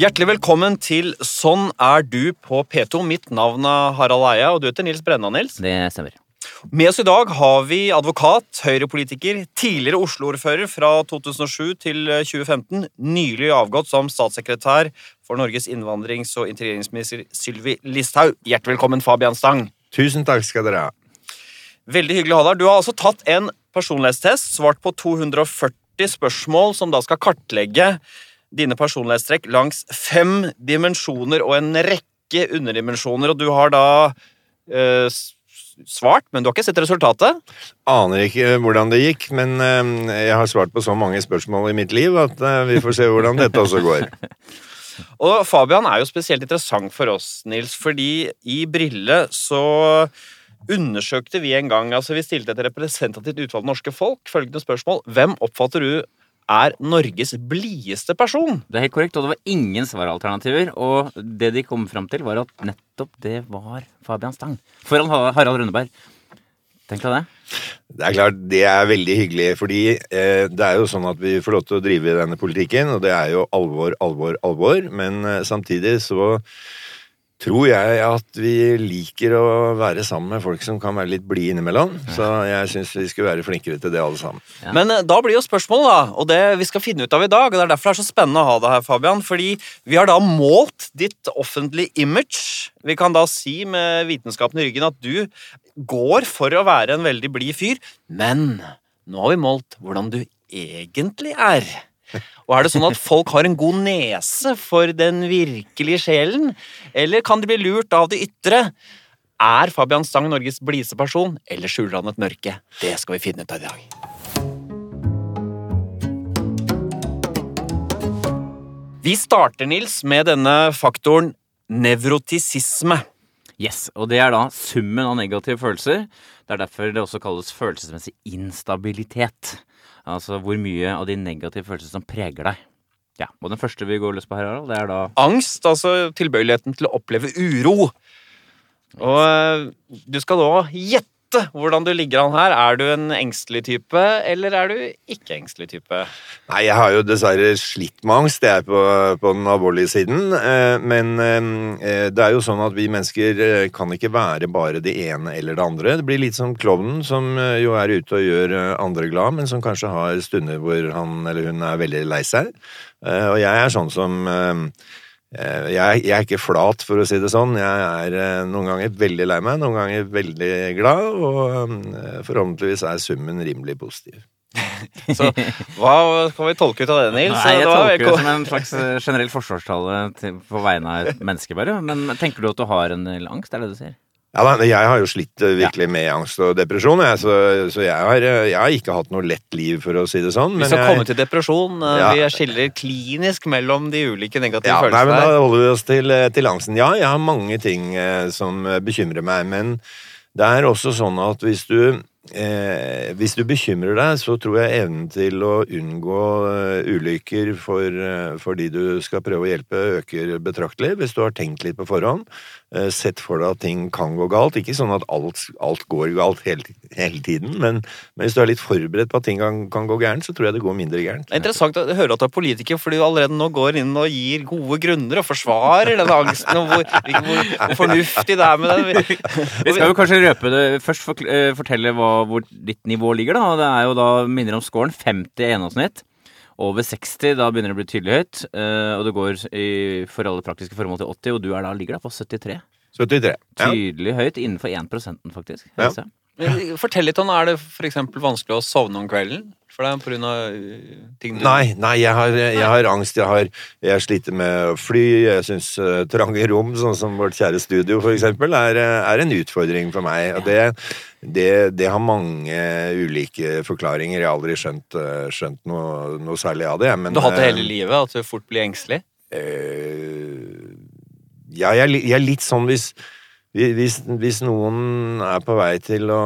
Hjertelig velkommen til Sånn er du på P2. Mitt navn er Harald Eia, og du heter Nils Brenna, Nils. Det stemmer. Med oss i dag har vi advokat, høyrepolitiker, tidligere Oslo-ordfører fra 2007 til 2015, nylig avgått som statssekretær for Norges innvandrings- og integreringsminister Sylvi Listhaug. Hjertelig velkommen, Fabian Stang. Tusen takk skal dere ha. Veldig hyggelig å ha deg. Du har altså tatt en personlighetstest, svart på 240 spørsmål som da skal kartlegge dine personlighetstrekk langs fem dimensjoner og en rekke underdimensjoner, og du har da eh, svart, men du har ikke sett resultatet? Aner ikke hvordan det gikk, men eh, jeg har svart på så mange spørsmål i mitt liv at eh, vi får se hvordan dette også går. Og Fabian er jo spesielt interessant for oss, Nils, fordi i Brille så undersøkte vi en gang, altså vi stilte et representativt utvalg norske folk, følgende spørsmål. Hvem oppfatter du er Norges blideste person? Det er helt korrekt, og det var ingen svaralternativer. Og det de kom fram til, var at nettopp det var Fabian Stang. Foran Harald Rønneberg. Tenk deg det. Det er klart, det er veldig hyggelig, fordi eh, det er jo sånn at vi får lov til å drive denne politikken, og det er jo alvor, alvor, alvor, men eh, samtidig så tror jeg at vi liker å være sammen med folk som kan være litt blide innimellom, så jeg syns vi skulle være flinkere til det alle sammen. Ja. Men eh, da blir jo spørsmålet, da, og det vi skal finne ut av i dag, og det er derfor det er så spennende å ha deg her, Fabian, fordi vi har da målt ditt offentlige image. Vi kan da si med vitenskapen i ryggen at du går for å være en veldig blid fyr, men nå har vi målt hvordan du egentlig er. Og er det sånn at folk har en god nese for den virkelige sjelen, eller kan de bli lurt av det ytre? Er Fabian Stang Norges blideste person, eller skjuler han et mørke? Det skal vi finne ut av i dag. Vi starter, Nils, med denne faktoren nevrotisisme. Yes, og det er da summen av negative følelser. Det er derfor det også kalles følelsesmessig instabilitet. Altså hvor mye av de negative følelsene som preger deg. Ja, og den første vi går løs på her, Harald, det er da Angst, altså tilbøyeligheten til å oppleve uro. Og eh, du skal nå gjette hvordan du ligger an her. Er du en engstelig type, eller er du ikke engstelig type? Nei, jeg har jo dessverre slitt med angst, det er på, på den alvorlige siden. eh, Men eh, det er jo sånn at vi mennesker eh, kan ikke være bare det ene eller det andre. Det blir litt som klovnen, som jo er ute og gjør andre glad, men som kanskje har stunder hvor han eller hun er veldig lei seg. Og jeg er sånn som jeg, jeg er ikke flat, for å si det sånn. Jeg er eh, noen ganger veldig lei meg, noen ganger veldig glad, og eh, forhåpentligvis er summen rimelig positiv. Så hva kan vi tolke ut av det, Nils? Nei, jeg tolker det som en slags eh, generell forsvarstale på vegne av et menneske, bare. Men tenker du at du har en del angst, er det du sier? Ja, da, Jeg har jo slitt eh, virkelig med angst og depresjon, jeg, så, så jeg, har, eh, jeg har ikke hatt noe lett liv, for å si det sånn. Vi skal jeg, komme til depresjon. eh, Ja. Vi skiller klinisk mellom de ulike negative ja, nei, men. Da holder vi oss til, til angsten. Ja, jeg har mange ting som bekymrer meg, men det er også sånn at hvis du Eh, hvis du bekymrer deg, så tror jeg evnen til å unngå eh, ulykker for, eh, for de du skal prøve å hjelpe, øker betraktelig. Hvis du har tenkt litt på forhånd, eh, sett for deg at ting kan gå galt. Ikke sånn at alt, alt går galt hele, hele tiden, men, men hvis du er litt forberedt på at ting kan, kan gå gærent, så tror jeg det går mindre gærent. Det er interessant å høre at du er politiker, fordi du allerede nå går inn og gir gode grunner og forsvarer denne angsten, og hvor, hvor, hvor fornuftig det er med det. Vi skal jo kanskje røpe det Først eh, fortelle hva, hvor ditt nivå ligger. da Det er jo da, minner om scoren, 50 i gjennomsnitt. Over 60, da begynner det å bli tydelig høyt. eh, og det går i, for alle praktiske formål til 80, og du da, ligger da på 73. 73. Ja. Tydelig høyt innenfor 1% faktisk. Ja. Fortell litt om, Er det f.eks. vanskelig å sovne om kvelden? For det er på grunn av uh, ting du Nei, nei jeg, har, jeg har angst. Jeg, har, jeg sliter med å fly. Jeg syns uh, trange rom, sånn som vårt kjære studio eksempel, er, uh, er en utfordring for meg. Og det, det, det har mange ulike forklaringer. Jeg har aldri skjønt, skjønt noe, noe særlig av det. Men, Du har hatt det hele livet? At du fort blir engstelig? Uh, ja, jeg, jeg er litt sånn hvis, hvis, hvis noen er på vei til å,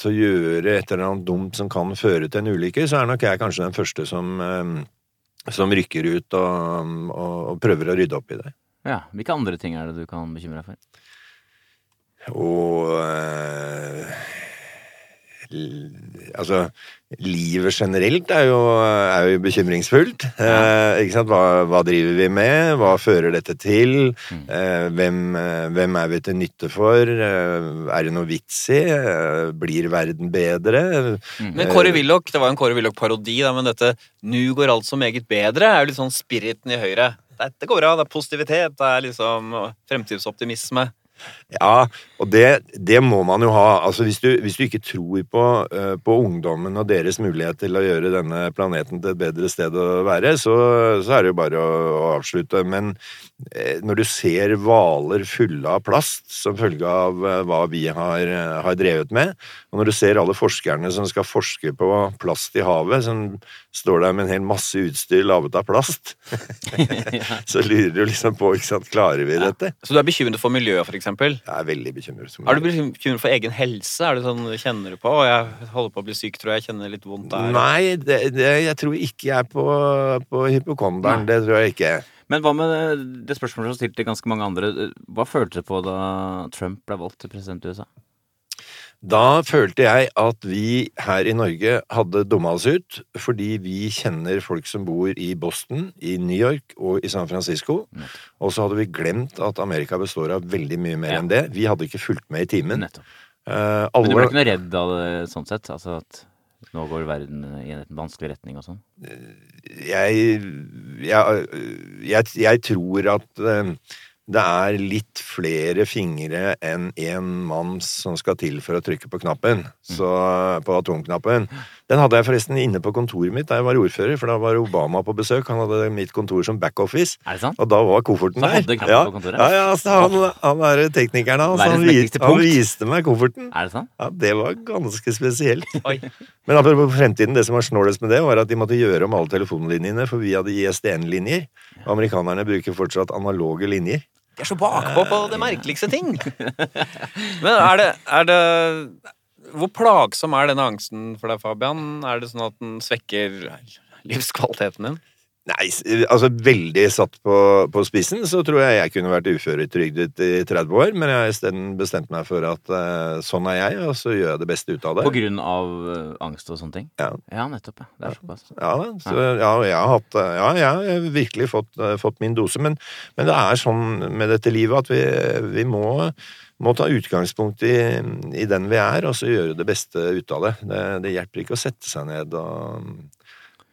til å gjøre et eller annet dumt som kan føre til en ulykke, så er nok jeg kanskje den første som, eh, som rykker ut og, og, og prøver å rydde opp i det. Ja, Hvilke andre ting er det du kan bekymre deg for? Og l- Altså, livet generelt er jo, er jo bekymringsfullt. Eh, ikke sant? Hva, hva driver vi med? Hva fører dette til? Eh, hvem, eh, hvem er vi til nytte for? Eh, er det noe vits i? Eh, blir verden bedre? Men Kåre Willoch, det var jo en Kåre Willoch-parodi, men dette 'nu går alt så meget bedre' er jo litt sånn spiriten i Høyre. Dette går bra, det er positivitet, det er liksom fremtidsoptimisme. Ja, og det, det må man jo ha. Altså Hvis du, hvis du ikke tror på, eh, på ungdommen og deres mulighet til å gjøre denne planeten til et bedre sted å være, så, så er det jo bare å, å avslutte. Men eh, når du ser hvaler fulle av plast som følge av eh, hva vi har, har drevet med, og når du ser alle forskerne som skal forske på plast i havet, som står der med en hel masse utstyr laget av plast, så lurer du liksom på ikke sant, klarer vi dette? Så du er bekymret for miljøet, for eksempel? Jeg er veldig bekymret. Er du bekymret for egen helse? Er det sånn, Kjenner du på «Å, jeg holder på å bli syk, tror jeg. Jeg Kjenner litt vondt der. Nei, det, det, jeg tror ikke jeg er på, på hypokonderen. Det tror jeg ikke. Men hva med det, det spørsmålet som stilte ganske mange andre? Hva følte du på da Trump ble valgt til president i USA? Da følte jeg at vi her i Norge hadde dumma oss ut, fordi vi kjenner folk som bor i Boston, i New York og i San Francisco. Og så hadde vi glemt at Amerika består av veldig mye mer Ja. enn det. Vi hadde ikke fulgt med i timen. Uh, alle... Men du ble ikke noe redd av det sånn sett? Altså at nå går verden i en vanskelig retning og sånn? jeg, jeg, jeg, jeg tror at eh, det er litt flere fingre enn én mann som skal til for å trykke på knappen. Så, på atomknappen. Den hadde jeg forresten inne på kontoret mitt da jeg var ordfører, for da var Obama på besøk. Han hadde mitt kontor som backoffice. Og da var kofferten Så der. hadde ja. på kontoret? Ja, ja, så han, han er teknikeren hans. Han, han viste meg kofferten. Er det sant? Ja, det var ganske spesielt. Oi. Men apropos fremtiden, det som var snålest med det, var at de måtte gjøre om alle telefonlinjene, for vi hadde ISDN-linjer. Amerikanerne bruker fortsatt analoge linjer. De er så bakpå på det merkeligste ting. Men er det, er det Hvor plagsom er denne angsten for deg, Fabian? Er det sånn at den svekker livskvaliteten din? Nei, altså veldig satt på, på spissen, så tror jeg jeg kunne vært uføretrygdet i 30 år, men jeg har isteden bestemt meg for at uh, sånn er jeg, og så gjør jeg det beste ut av det. På grunn av eh, angst og sånne ting? Ja. Ja, nettopp. ja. Det er såpass. Ja, så, ja, jeg har hatt eh, Ja, jeg har virkelig fått, eh, fått min dose, men, men det er sånn med dette livet at vi, vi må, må ta utgangspunkt i, i den vi er, og så gjøre det beste ut av det. Det, det hjelper ikke å sette seg ned og, eh,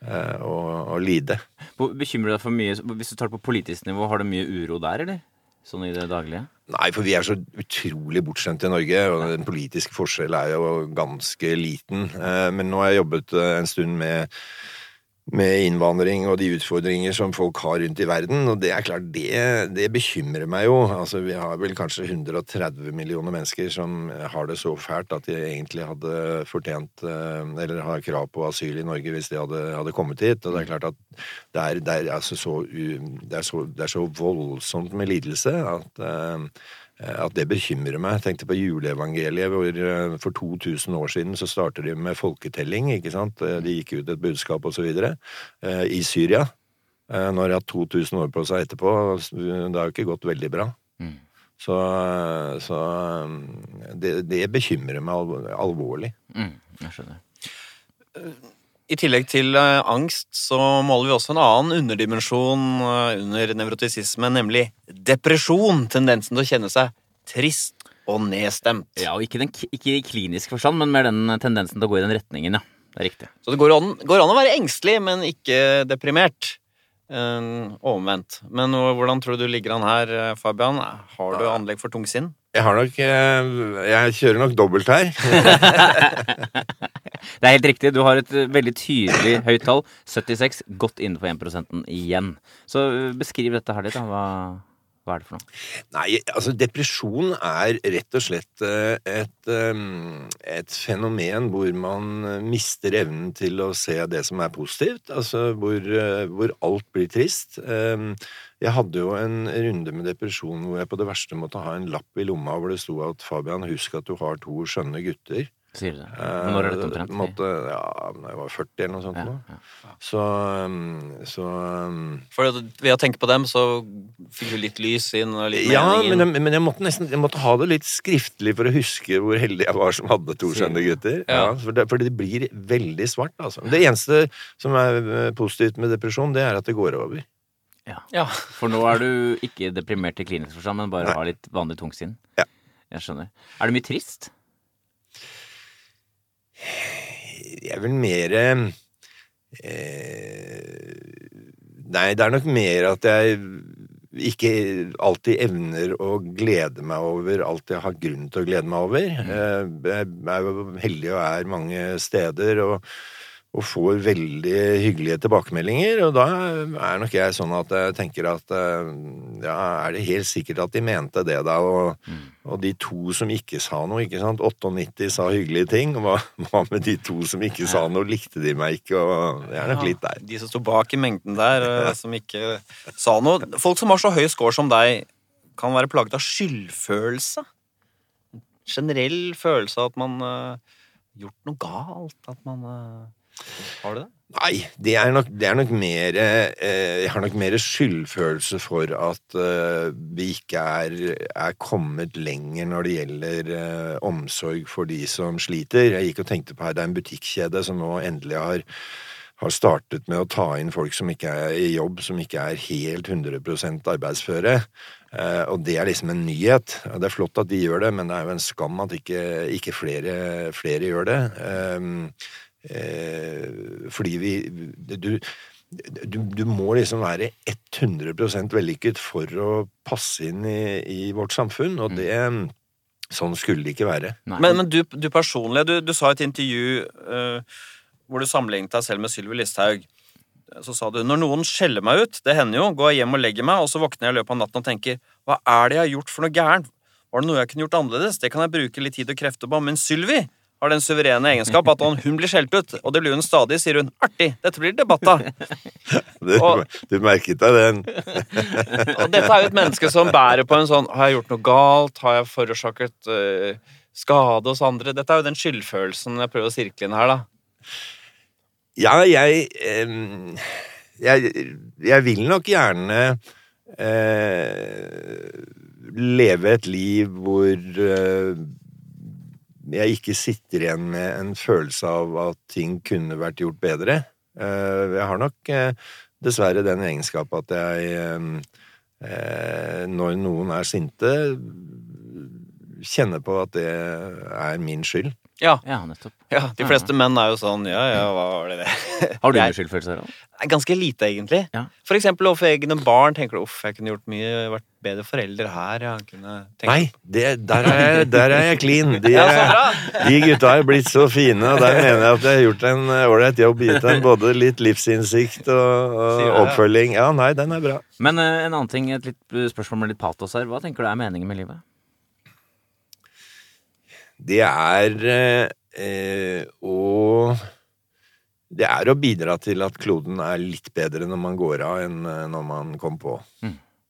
og, og lide. Bekymrer du deg for mye Hvis du tar det på politisk nivå, har du mye uro der, eller? Sånn i det daglige? Nei, for vi er så utrolig bortskjemte i Norge, og den politiske forskjellen er jo ganske liten. Eh, Men nå har jeg jobbet eh, en stund med, med innvandring og de utfordringer som folk har rundt i verden, og det er klart, det, det bekymrer meg jo. Altså, vi har vel kanskje 130 millioner mennesker som har det så fælt at de egentlig hadde fortjent, eh, eller har krav på asyl i Norge hvis de hadde, hadde kommet hit. Og det er klart at det er, det er, altså så, det er, så, det er så voldsomt med lidelse at eh, at det bekymrer meg. Jeg tenkte på juleevangeliet, hvor eh, for 2000 år siden så starter de med folketelling, ikke sant. Eh, De gikk ut et budskap og så videre, eh, i Syria. Når de har hatt 2000 år på seg etterpå, det har jo ikke gått veldig bra. Mm. Så, så eh, det, det bekymrer meg alvor- alvorlig. Mm, jeg skjønner. I tillegg til eh, angst så måler vi også en annen underdimensjon eh, under nevrotisisme, nemlig depresjon. Tendensen til å kjenne seg trist og nedstemt. Ja, og ikke, den, ikke i klinisk forstand, men mer den tendensen til å gå i den retningen, ja. Det er riktig. Så det går an, går an å være engstelig, men ikke deprimert. Eh, omvendt. Men hvordan tror du du ligger an her, Fabian? Har du anlegg for tungsinn? Jeg har nok Jeg kjører nok dobbelt her. Det er helt riktig. Du har et eh, veldig tydelig høyt tall. 76. Godt innenfor 1% igjen. Så eh, beskriv dette her litt, da. Hva, hva er det for noe? Nei, altså depresjon er rett og slett eh, et, et fenomen hvor man mister evnen til å se det som er positivt. Altså hvor, hvor alt blir trist. Jeg hadde jo en runde med depresjon hvor jeg på det verste måtte ha en lapp i lomma hvor det sto at Fabian, husk at du har to skjønne gutter. Sier du det? Når er dette omtrent? Eh, måtte, ja, da jeg var 40 eller noe sånt. Ja, nå. ja. Så, um, så um, For ved å tenke på dem, så fikk du litt lys inn og litt Ja, mening men, jeg, men jeg måtte nesten jeg måtte ha det litt skriftlig for å huske hvor heldig jeg var som hadde to skjønne gutter. Ja. Ja, for, det, for det blir veldig svart, altså. Det eneste som er eh, positivt med depresjon, det er at det går over. Ja. Ja. For nå er du ikke deprimert i klinisk forstand, men bare har litt vanlig tungsinn. Ja. Jeg skjønner. Er det mye trist? Jeg er vel mer eh, Nei, det er nok mer at jeg ikke alltid evner å glede meg over alt jeg har grunn til å glede meg over. Eh, Jeg er jo heldig og er mange steder og, og får veldig hyggelige tilbakemeldinger, og da er nok jeg sånn at jeg tenker at eh, ja, er det helt sikkert at de mente det, da? Og, og de to som ikke sa noe, ikke sant? 98 sa hyggelige ting, hva, hva med de to som ikke sa noe? Likte de meg ikke? Og det er nok litt der. De som sto bak i mengden der, eh, som ikke sa noe. Folk som har så høy score som deg, kan være plaget av skyldfølelse. Generell følelse av at man uh, gjort noe galt. At man eh, Har du det? Nei, det er nok, det er nok mer eh, Jeg har nok mer skyldfølelse for at eh, vi ikke er, er kommet lenger når det gjelder eh, omsorg for de som sliter. Jeg gikk og tenkte på her, det er en butikkjede som nå endelig har har startet med å ta inn folk som ikke er i jobb, som ikke er helt 100 arbeidsføre. Eh, og det er liksom en nyhet. Det er flott at de gjør det, men det er jo en skam at ikke, ikke flere, flere gjør det. Eh, fordi vi du, du, du må liksom være 100% vellykket for å passe inn i, i vårt samfunn, og det Sånn skulle det ikke være. Men, men du, du personlig, du, du sa i et intervju eh, hvor du sammenlignet deg selv med Sylvi Listhaug. Så sa du når noen skjeller meg ut, det hender jo, går jeg hjem og legger meg, og så våkner jeg i løpet av natten og tenker hva er det jeg har gjort for noe gærent? Var det noe jeg kunne gjort annerledes? Det kan jeg bruke litt tid og krefter på. Men Sylvi har den suverene egenskap at hun blir skjelt ut, og det blir hun stadig, sier hun artig, dette blir debatt av. Du, du merket deg den. Og dette er jo et menneske som bærer på en sånn Har jeg gjort noe galt? Har jeg forårsaket uh, skade hos andre? Dette er jo den skyldfølelsen jeg prøver å sirkle inn her, da. Ja, jeg um, Jeg, jeg vil nok gjerne uh, leve et liv hvor eh, jeg ikke sitter igjen med en følelse av at ting kunne vært gjort bedre. Eh, jeg har nok eh, dessverre den egenskap at jeg eh, Når noen er sinte, kjenner på at det er min skyld. Ja, Ja, nettopp. ja, De fleste menn er jo sånn Ja, ja, hva var det det? Har du mye skyldfølelse, Harald? Ganske lite, egentlig. Ja. For eksempel overfor egne barn. Tenker du uff, jeg kunne gjort mye, vært bedre forelder her. Jeg kunne tenkt... Nei, det, der, er jeg, der er jeg clean. De, Ja, så er- bra. de gutta er blitt så fine, og der mener jeg at jeg har gjort en ålreit jobb. Gitt dem både litt livsinnsikt og, og oppfølging. Ja, nei, den er bra. Men uh, en annen ting, et litt spørsmål med litt patos her. Hva tenker du er meningen med livet? Det er eh, å Det er å bidra til at kloden er litt bedre når man går av, enn eh, når man kom på.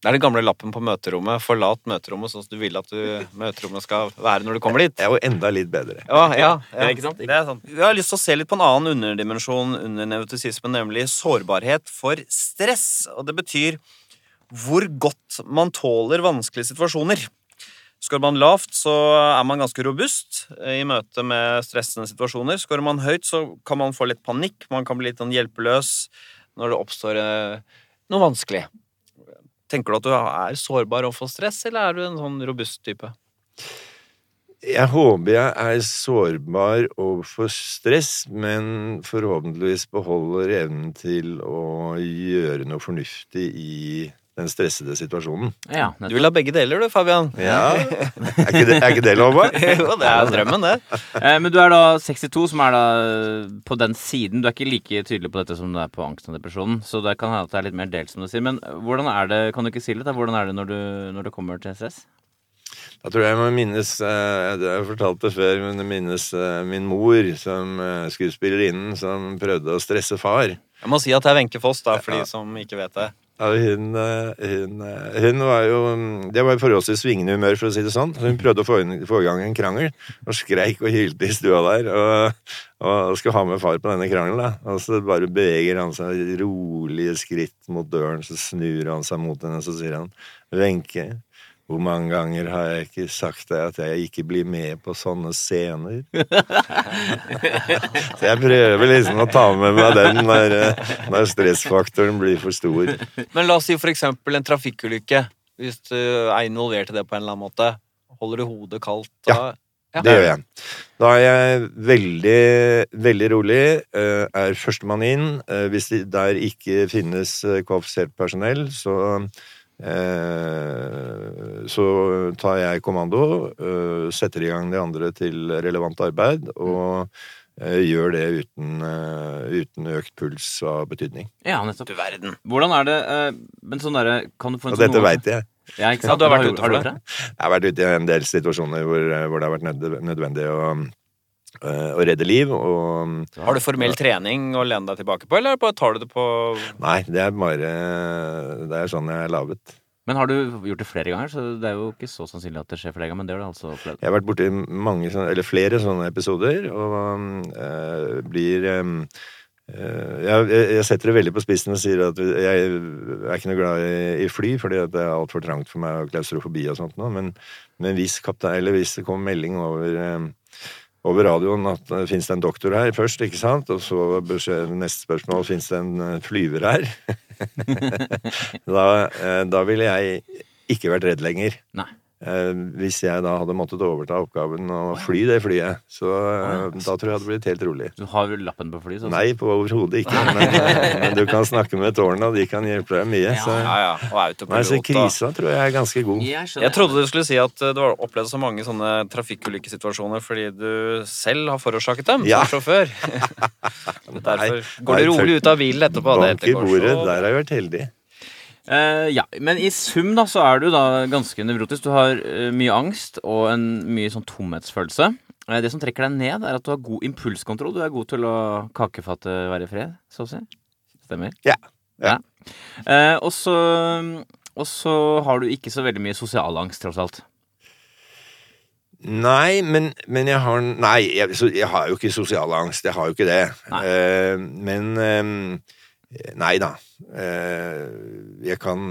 Det er den gamle lappen på møterommet. Forlat møterommet sånn som du vil at du, møterommet skal være når du kommer dit. Det er jo enda litt bedre. Ja, ja, Ja, ikke sant? Det er sant. Vi har lyst til å se litt på en annen underdimensjon under nevrotisismen, nemlig sårbarhet for stress. Og det betyr hvor godt man tåler vanskelige situasjoner. Skårer man lavt, så er man ganske robust eh, i møte med stressende situasjoner. Skårer man høyt, så kan man få litt panikk, man kan bli litt sånn hjelpeløs når det oppstår eh, noe vanskelig. Tenker du at du er sårbar overfor stress, eller er du en sånn robust type? Jeg håper jeg er sårbar overfor stress, men forhåpentligvis beholder evnen til å gjøre noe fornuftig i den stressede situasjonen. Ja, Du vil ha begge deler, du, Fabian. Ja, Er ikke det, er ikke det lov, da? jo, det er drømmen, det. Eh, men du er da 62, som er da eh, på den siden. Du er ikke like tydelig på dette som du er på angst og depresjonen, så det kan hende at det er litt mer delt, som du sier. Men hvordan er det, kan du ikke si litt, da? Hvordan er det når, du, når du kommer til SS? Da tror jeg jeg må minnes har Jeg har fortalt det før, men det minnes eh, min mor som eh, skuespillerinnen som prøvde å stresse far. Jeg må si at det er Wenche Foss, da, for Ja. de som ikke vet det. Hun, eh, hun, eh, hun var jo Det var forholdsvis svingende humør, for å si det sånn. Hun prøvde å få, inn, få i gang en krangel, og skreik og hylte i stua der. Og, og skulle ha med far på denne krangelen. da. Og så bare beveger han seg rolige skritt mot døren, så snur han seg mot henne, så sier han Wenche, hvor mange ganger har jeg ikke sagt deg at jeg ikke blir med på sånne scener? så jeg prøver liksom å ta med meg den når, når stressfaktoren blir for stor. Men la oss si for eksempel en trafikkulykke. Hvis du er involvert i det på en eller annen måte. Holder du hodet kaldt da? Ja. Det gjør jeg. Da er jeg veldig, veldig rolig. eh, Er førstemann inn. Eh, Hvis det der ikke finnes eh, kvalifisert personell, så Så tar jeg kommando, eh, setter i gang de andre til relevant arbeid, og eh, gjør det uten, eh, uten økt puls av betydning. Ja, nettopp. Du verden. Hvordan er det eh, Men sånn derre Kan du få en Og sånn dette veit jeg. Ja, ikke Ja, du har vært ute for du det. Jeg har vært ute i en del situasjoner hvor, hvor det har vært nødvendig å, eh, å redde liv, og Har du formell trening å lene deg tilbake på, eller bare tar du det på Nei, det er bare Det er sånn jeg er laget. Men har du gjort det flere ganger, så det er jo ikke så sannsynlig at det skjer flere ganger. Men det har du altså opplevd. Jeg har vært borti mange, eller flere sånne episoder, og øh, blir eh, eh, jeg, jeg setter det veldig på spissen og sier at jeg er ikke noe glad i, i fly, fordi at det er altfor trangt for meg og klaustrofobi og sånt nå, men, men hvis, kaptein, eller hvis det kommer melding over eh, over radioen at det fins det en doktor her først, ikke sant? Og så neste spørsmål fins det en eh, flyver her? da, eh, da ville jeg ikke vært redd lenger. Nei. Eh, hvis jeg da hadde måttet overta oppgaven og fly det flyet, så eh, da tror jeg det hadde blitt helt rolig. Du har vel lappen på flyet? Nei, på overhodet ikke. Men, men du kan snakke med tårnet, og de kan hjelpe deg mye. Så, Ja, ja. ja. nei, så krisa tror jeg er ganske god. Jeg. Jeg trodde du skulle si at eh, du har opplevd så mange sånne trafikkulykkesituasjoner fordi du selv har forårsaket dem Ja. som sjåfør. Derfor går du rolig ut av bilen etterpå. Det Bank i bordet, der har jeg vært heldig. Eh, ja, men i sum da, så er du da ganske nevrotisk. Du har uh, mye angst og en mye sånn tomhetsfølelse. Uh, det som trekker deg ned, er at du har god impulskontroll. Du er god til å kakefatte være i fred, så å si. Stemmer? Ja. Ja. Eh, og så og så har du ikke så veldig mye sosial angst, tross alt. Nei, men, men jeg har Nei, jeg, jeg har jo ikke sosial angst. Jeg har jo ikke det. Eh, men eh, Nei da. Eh, jeg kan,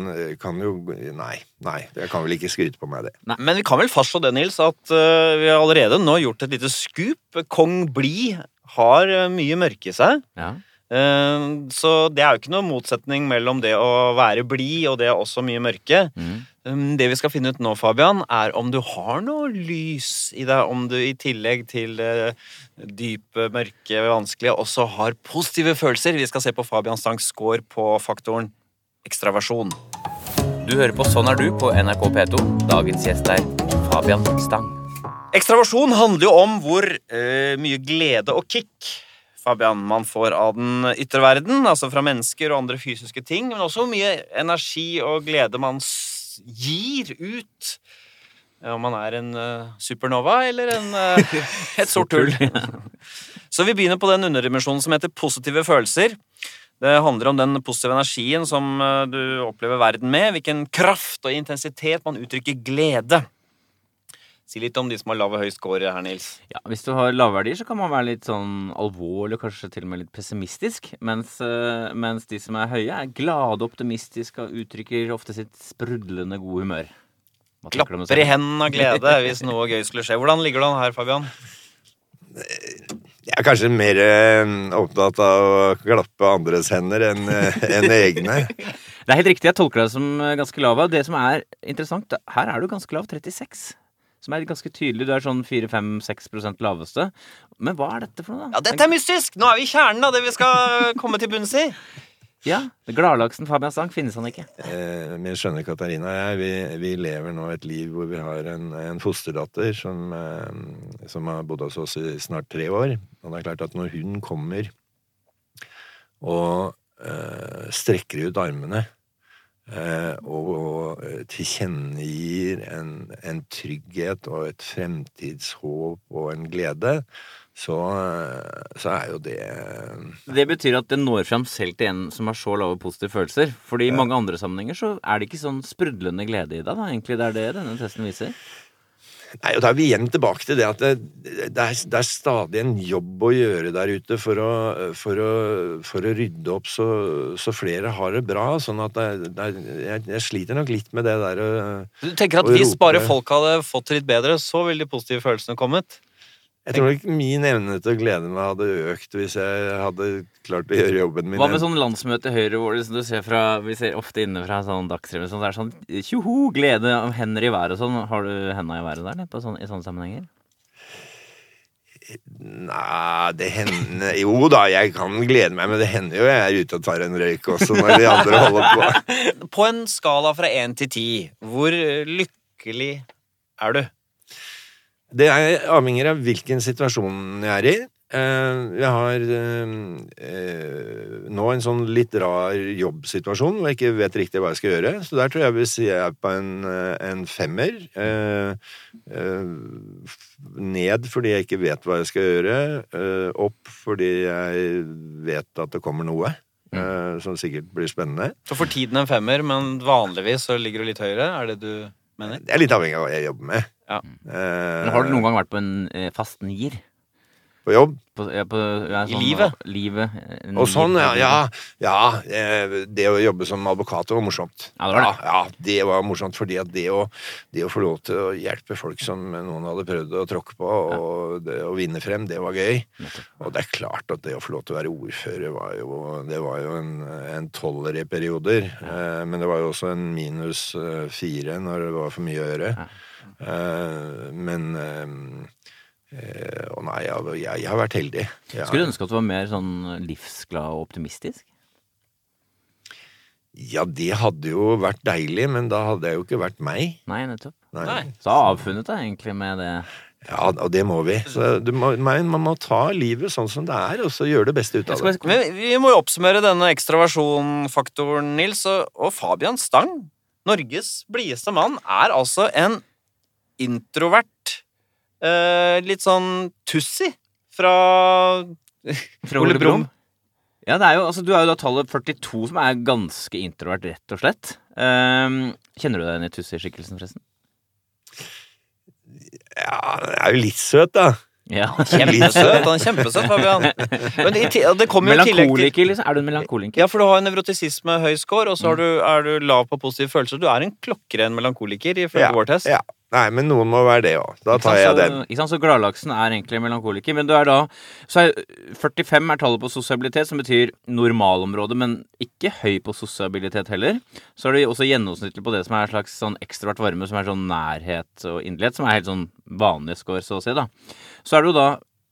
kan jo Nei. Nei. Jeg kan vel ikke skryte på meg det. Men vi kan vel fastslå det, Nils, at eh, vi har allerede nå gjort et lite skup. Kong Blid har eh, mye mørke i seg. Ja. Eh, Så det er jo ikke noe motsetning mellom det å være blid og det er også mye mørke. Mm. Um, Det vi skal finne ut nå, Fabian, er om du har noe lys i deg. Om du i tillegg til dype, mørke, vanskelige også har positive følelser. Vi skal se på Fabian Stangs score på faktoren ekstraversjon. Du hører på Sånn er du på NRK P2. Dagens gjest er Fabian Stang. Ekstraversjon handler jo om hvor uh, mye glede og kick Fabian, man får av den ytre verden, altså fra mennesker og andre fysiske ting, men også hvor mye energi og glede man gir ut. Om man er en eh, supernova eller en, eh, et sort hull. Så vi begynner på den underdimensjonen som heter positive følelser. Det handler om den positive energien som eh, du opplever verden med. Hvilken kraft og intensitet man uttrykker glede. Si litt om de som har lav og høy score her, Nils. Ja, Hvis du har lave verdier, så kan man være litt sånn alvorlig kanskje til og med litt pessimistisk. Mens, eh, mens de som er høye, er glade, optimistiske og uttrykker ofte sitt sprudlende gode humør. Klapper i hendene av glede hvis noe gøy skulle skje. Hvordan ligger du an her, Fabian? Jeg er kanskje mer eh, opptatt av å klappe andres hender enn eh, enn egne. Det er helt riktig, jeg tolker deg som ganske lav. Det som er interessant, her er du ganske lav, 36. Som er ganske tydelig. Du er sånn 4-5-6% laveste. Men hva er dette for noe, da? Ja, Dette er mystisk! Nå er vi i kjernen av det vi skal komme til bunns i. Ja, Gladlaksen Fabian Stang finnes han ikke. Eh, Min skjønne Katarina og jeg, vi, vi lever nå et liv hvor vi har en, en fosterdatter som, eh, som har bodd hos oss i snart tre år. Og det er klart at når hun kommer og eh, strekker ut armene og eh, tilkjennegir en, en trygghet og et fremtidshåp og en glede, så, eh, så er jo det Det betyr at det når fram selv til en som har så lave positive følelser. Fordi i mange andre sammenhenger så er det ikke sånn sprudlende glede i deg, da. Egentlig det er det denne testen viser. Nei, og Da er vi igjen tilbake til det at det, det, er, det er stadig en jobb å gjøre der ute for å, for å, for å rydde opp så, så, flere har det bra. Sånn at det, jeg, jeg, sliter nok litt med det der å Du tenker at hvis bare folk hadde fått det litt bedre, så ville de positive følelsene kommet? Jeg tror ikke min evne til å glede meg hadde økt hvis jeg hadde klart å gjøre jobben min. Hva med sånn landsmøte i Høyre hvor du ser fra, vi ser ofte inne fra sånn Dagsrevyen sånn, det er sånn tjoho, glede av hender i været og sånn. Har du henda i været der på sånn, i sånne sammenhenger? Nei, det hender Jo da, jeg kan glede meg, men det hender jo jeg er ute og tar en røyk også når de andre holder på. På en skala fra én til ti, hvor lykkelig er du? Det er avhengig av hvilken situasjon jeg er i. Eh, jeg har eh, nå en sånn litt rar jobbsituasjon hvor jeg ikke vet riktig hva jeg skal gjøre. Så der tror jeg vi vil jeg er på en, eh, en femmer. Ned fordi jeg ikke vet hva jeg skal gjøre. Opp fordi jeg vet at det kommer noe. Som sikkert blir spennende. Så for tiden en femmer, men vanligvis så ligger du litt høyere? Er det du mener? Det er litt avhengig av hva jeg jobber med. Ja. Men har du noen gang vært på en fast nier? På jobb? På, ja, på, ja, I livet? livet og sånn, ja, ja, ja. Det å jobbe som advokat var morsomt. Ja, det var det. Ja, det var morsomt, fordi at det å, det å få lov til å hjelpe folk som noen hadde prøvd å tråkke på, og det, å vinne frem, det var gøy. Og det er klart at det å få lov til å være ordfører var jo, det var jo en, en toller i perioder. Eh, men det var jo også en minus eh, fire når det var for mye å gjøre. Eh, men Å og nei, jeg, jeg, jeg, har vært heldig. Jeg, Skulle du ønske at du var mer sånn livsglad og optimistisk? Ja, det hadde jo vært deilig, men da hadde jeg jo ikke vært meg. Nei, nettopp. Nei. Nei. Så avfunnet deg egentlig med det. Ja, og det må vi. Så må, man, man må ta livet sånn som det er, og så gjøre det beste ut av det. Men vi må jo oppsummere denne ekstraversjon-faktoren, Nils. Og, og Fabian Stang, Norges blideste mann, er altså en introvert Uh, litt sånn tussi fra, Ole Brumm. Ja, det er jo, altså, Du er jo da tallet 42, som er ganske introvert, rett og slett. Um, kjenner du deg igjen i Tussi-skikkelsen, forresten? Ja, han er jo litt søt, da. Ja. Kjempesøt. Han er kjempesøt, Fabian. Men det, det Melankoliker, liksom? Er du en melankoliker? Ja, for du har nevrotisisme høy score, og så du, er du lav på positive følelser. Du er en klokkeren melankoliker, ifølge ja, vår test. Ja. Nei, men noen må være det òg. Da tar jeg den. Ikke sant, Så gladlaksen er egentlig melankoliker. Men du er da så er 45 er tallet på sosialitet, som betyr normalområde, men ikke høy på sosialitet heller. Så er det også gjennomsnittlig på det som er en slags sånn ekstravert varme, som er sånn nærhet og inderlighet, som er helt sånn vanlig score, så å si, da. Så er du da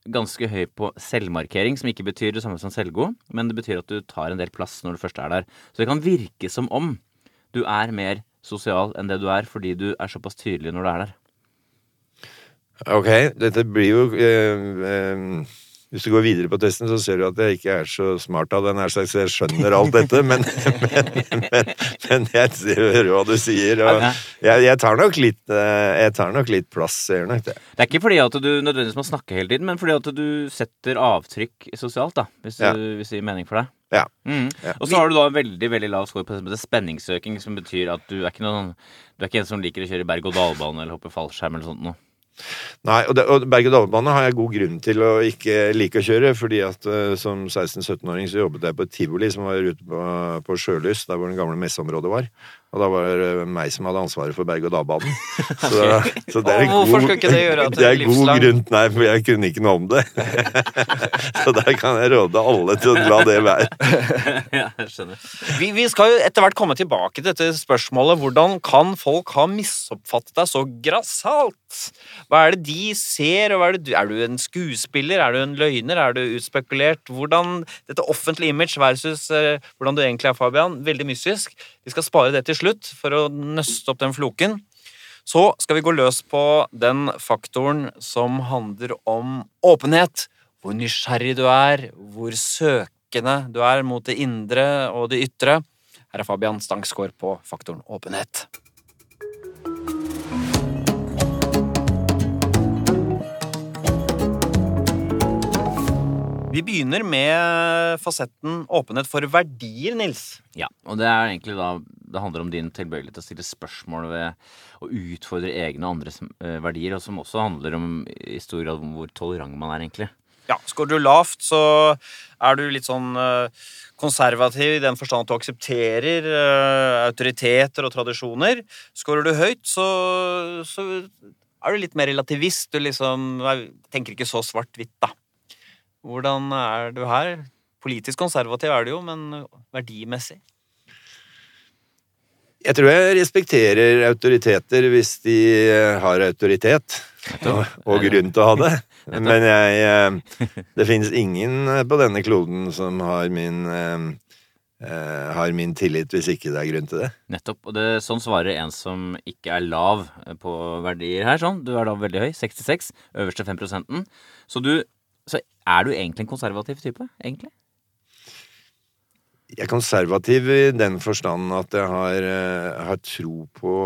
ganske høy på selvmarkering, som ikke betyr det samme som selvgod, men det betyr at du tar en del plass når du først er der. Så det kan virke som om du er mer sosial enn det du er, fordi du er såpass tydelig når du er der. Ok, dette blir jo eh, eh, Hvis du går videre på testen, så ser du at jeg ikke er så smart av den her slags, jeg skjønner alt dette, men, men, men, men jeg hører hva du sier, og jeg, jeg, tar nok litt, eh, jeg tar nok litt plass, jeg gjør nok det. Det er ikke fordi at du nødvendigvis må snakke hele tiden, men fordi at du setter avtrykk sosialt, da, hvis, ja. du, hvis det gir mening for deg. Ja. Mm. ja. Og så har du da en veldig veldig lav score på det spenningssøking, som betyr at du er ikke noen Du er ikke en som liker å kjøre berg-og-dal-bane eller hoppe fallskjerm eller sånt noe. Nei, og, og berg-og-dal-bane har jeg god grunn til å ikke like å kjøre. fordi at uh, som 16-17-åring så jobbet jeg på tivoli som var ute på, på Sjølys, der hvor det gamle messeområdet var. Og da var det meg som hadde ansvaret for berg-og-dal-banen. Så, så, det er en god, det det er god grunn Nei, for jeg kunne ikke noe om det. så der kan jeg råde alle til å la det være. ja, jeg skjønner. Vi, vi, skal jo etter hvert komme tilbake til dette spørsmålet. Hvordan kan folk ha misoppfattet deg så grassat? Hva er det de ser, og er, det, er, du en skuespiller, er du en løgner, er du utspekulert? Hvordan Dette offentlige image versus uh, hvordan du egentlig er, Fabian, veldig mystisk. Vi skal spare det til slutt for å nøste opp den floken. Så skal vi gå løs på den faktoren som handler om åpenhet. Hvor nysgjerrig du er, hvor søkende du er mot det indre og det ytre. Her er Fabian Stangsgaard på faktoren åpenhet. Vi begynner med fasetten åpenhet for verdier, Nils. Ja, og det er egentlig da Det handler om din tilbøyelighet til å stille spørsmål ved å utfordre egne og andres eh, verdier, og som også handler om i stor grad om hvor tolerant man er, egentlig. Ja, Skårer du lavt, så er du litt sånn eh, konservativ i den forstand at du aksepterer eh, autoriteter og tradisjoner. Skårer du høyt, så, så er du litt mer relativist. Du liksom er, tenker ikke så svart-hvitt, da. Hvordan er du her? Politisk konservativ er du jo, men verdimessig? Jeg tror jeg respekterer autoriteter hvis de har autoritet. Og, og grunn til å ha det. Men jeg eh, Det finnes ingen på denne kloden som har min eh, eh, har min tillit hvis ikke det er grunn til det. Nettopp. Og det, sånn svarer en som ikke er lav på verdier her. sånn. Du er da veldig høy. 66. Øverste 5% Så du Så er du egentlig en konservativ type? Egentlig? Jeg er konservativ i den forstand at jeg har, eh, har tro på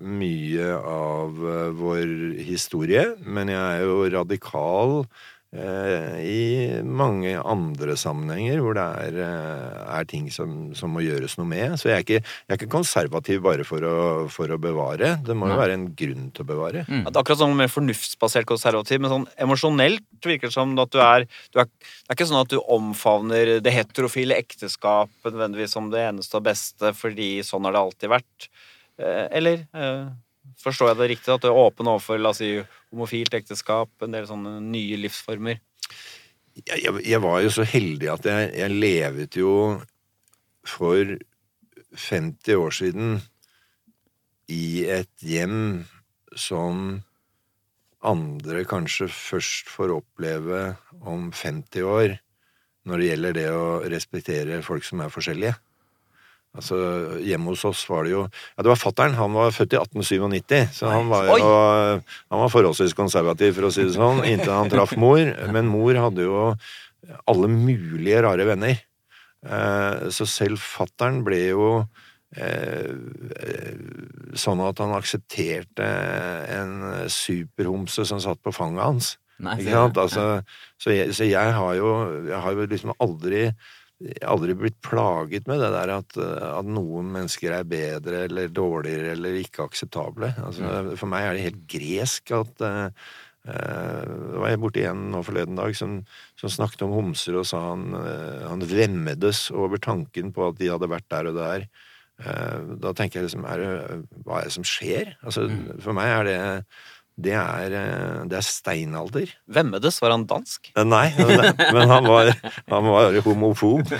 mye av eh, vår historie, men jeg er jo radikal i mange andre sammenhenger hvor det er, eh, er ting som, som, må gjøres noe med. Så jeg er ikke, jeg er ikke konservativ bare for å, for å, bevare. Det må jo være en grunn til å bevare. Mm. Det er akkurat sånn med fornuftsbasert konservativ, men sånn emosjonelt virker det som at du er, du er, Det er ikke sånn at du omfavner det heterofile ekteskapet nødvendigvis som det eneste og beste fordi sånn har det alltid vært. Eh, eller? Forstår jeg det riktig? At du er åpen overfor la oss si, homofilt ekteskap, en del sånne nye livsformer? Jeg, jeg var jo så heldig at jeg, jeg levet jo for 50 år siden i et hjem som andre kanskje først får oppleve om 50 år, når det gjelder det å respektere folk som er forskjellige. Altså, Hjemme hos oss var det jo Ja, det var fattern. Han var født i 1897, så han var jo Han var forholdsvis konservativ, for å si det sånn, inntil han traff mor. Men mor hadde jo alle mulige rare venner. Eh, så selv fattern ble jo eh, sånn at han aksepterte en superhomse som satt på fanget hans. Nei, ikke sant? Altså, så, jeg, så jeg har jo Jeg har jo liksom aldri aldri blitt plaget med det der at, at, noen mennesker er bedre eller dårligere eller ikke akseptable. Altså, mm. For meg er det helt gresk at uh, uh, var jeg borti en nå forleden dag som, som, snakket om homser og sa han, uh, han vemmedes over tanken på at de hadde vært der og der. Uh, da tenker jeg liksom er det, Hva er det som skjer? Altså, mm. For meg er det det er, eh, det er steinalder. Vemmedes, var han dansk? Eh, nei, men han var, han var homofob.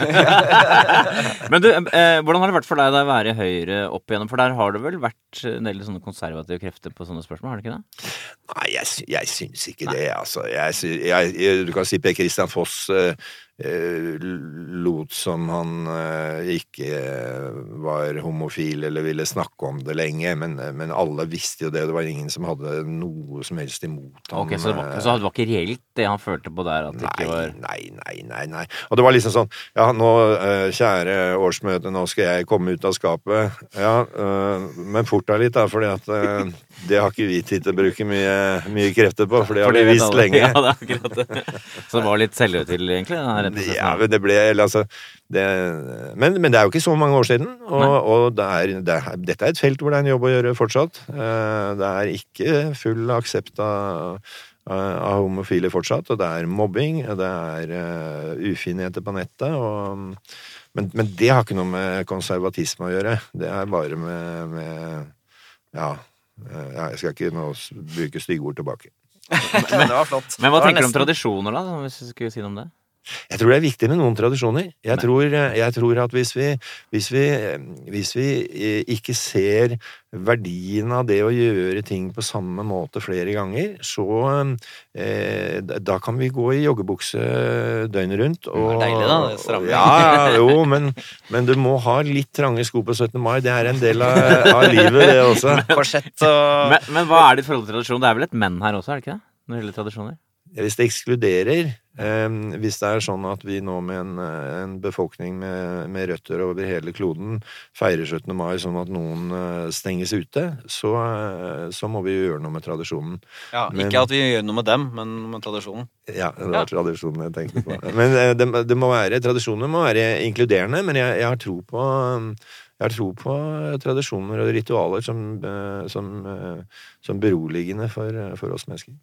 men du, eh, hvordan har det vært for deg å være Høyre opp igjennom? For der har det vel vært en del sånne konservative krefter på sånne spørsmål, har det ikke det? Nei, jeg, jeg syns ikke nei. det, altså. Jeg, jeg, du kan si Per Christian Foss Eh, lot som han eh, ikke var homofil eller ville snakke om det lenge, men, men, alle visste jo det. Det var ingen som hadde noe som helst imot ham. Okay, så, det var, så det var ikke reelt det han følte på der? nei, var... nei, nei, nei, nei. Og det var liksom sånn Ja, nå, eh, kjære årsmøte, nå skal jeg komme ut av skapet. Ja, men fort deg litt, da, fordi at det har ikke vi tid til å bruke mye, mye krefter på, for det har vi visst lenge. Ja, det er akkurat det. Så det var litt selvhøytidelig, egentlig? Ja, men det ble altså det, men, men, det er jo ikke så mange år siden, og, og det er, det er, dette er et felt hvor det er en jobb å gjøre fortsatt. Eh, det er ikke full aksept av, av homofile fortsatt, og det er mobbing, og det er uh, ufinheter på nettet, og, men, men, det har ikke noe med konservatisme å gjøre. Det er bare med, med ja, eh, jeg skal ikke nå bruke stygge ord tilbake. men, det var flott. Men hva tenker du om tradisjoner, da? Hvis du skulle si noe om det? Jeg tror det er viktig med noen tradisjoner. Jeg, tror, jeg tror, at hvis vi, hvis, vi, hvis vi, eh, ikke ser verdien av det å gjøre ting på samme måte flere ganger, så eh, Da kan vi gå i joggebukse døgnet rundt. Og, det er deilig, da. Det strammer. Ja, jo, men, men, du må ha litt trange sko på 17. mai. Det er en del av, av livet, det også. og... men, men hva er ditt forhold til tradisjon? Det er vel et menn her også, er det ikke det? Når det gjelder tradisjoner? Hvis det ekskluderer Eh, hvis det er sånn at vi nå med en, eh, en befolkning med, med røtter over hele kloden feirer 17. mai sånn at noen eh, stenges ute, så, eh, så må vi gjøre noe med tradisjonen. Ja, Men- ikke at vi gjør noe med dem, men med tradisjonen. Ja, det Ja. tradisjonen jeg tenkte på. Men det, det må være, tradisjonene må være inkluderende, men jeg, jeg har tro på jeg har tro på tradisjoner og ritualer som, som, som beroligende for, for oss mennesker.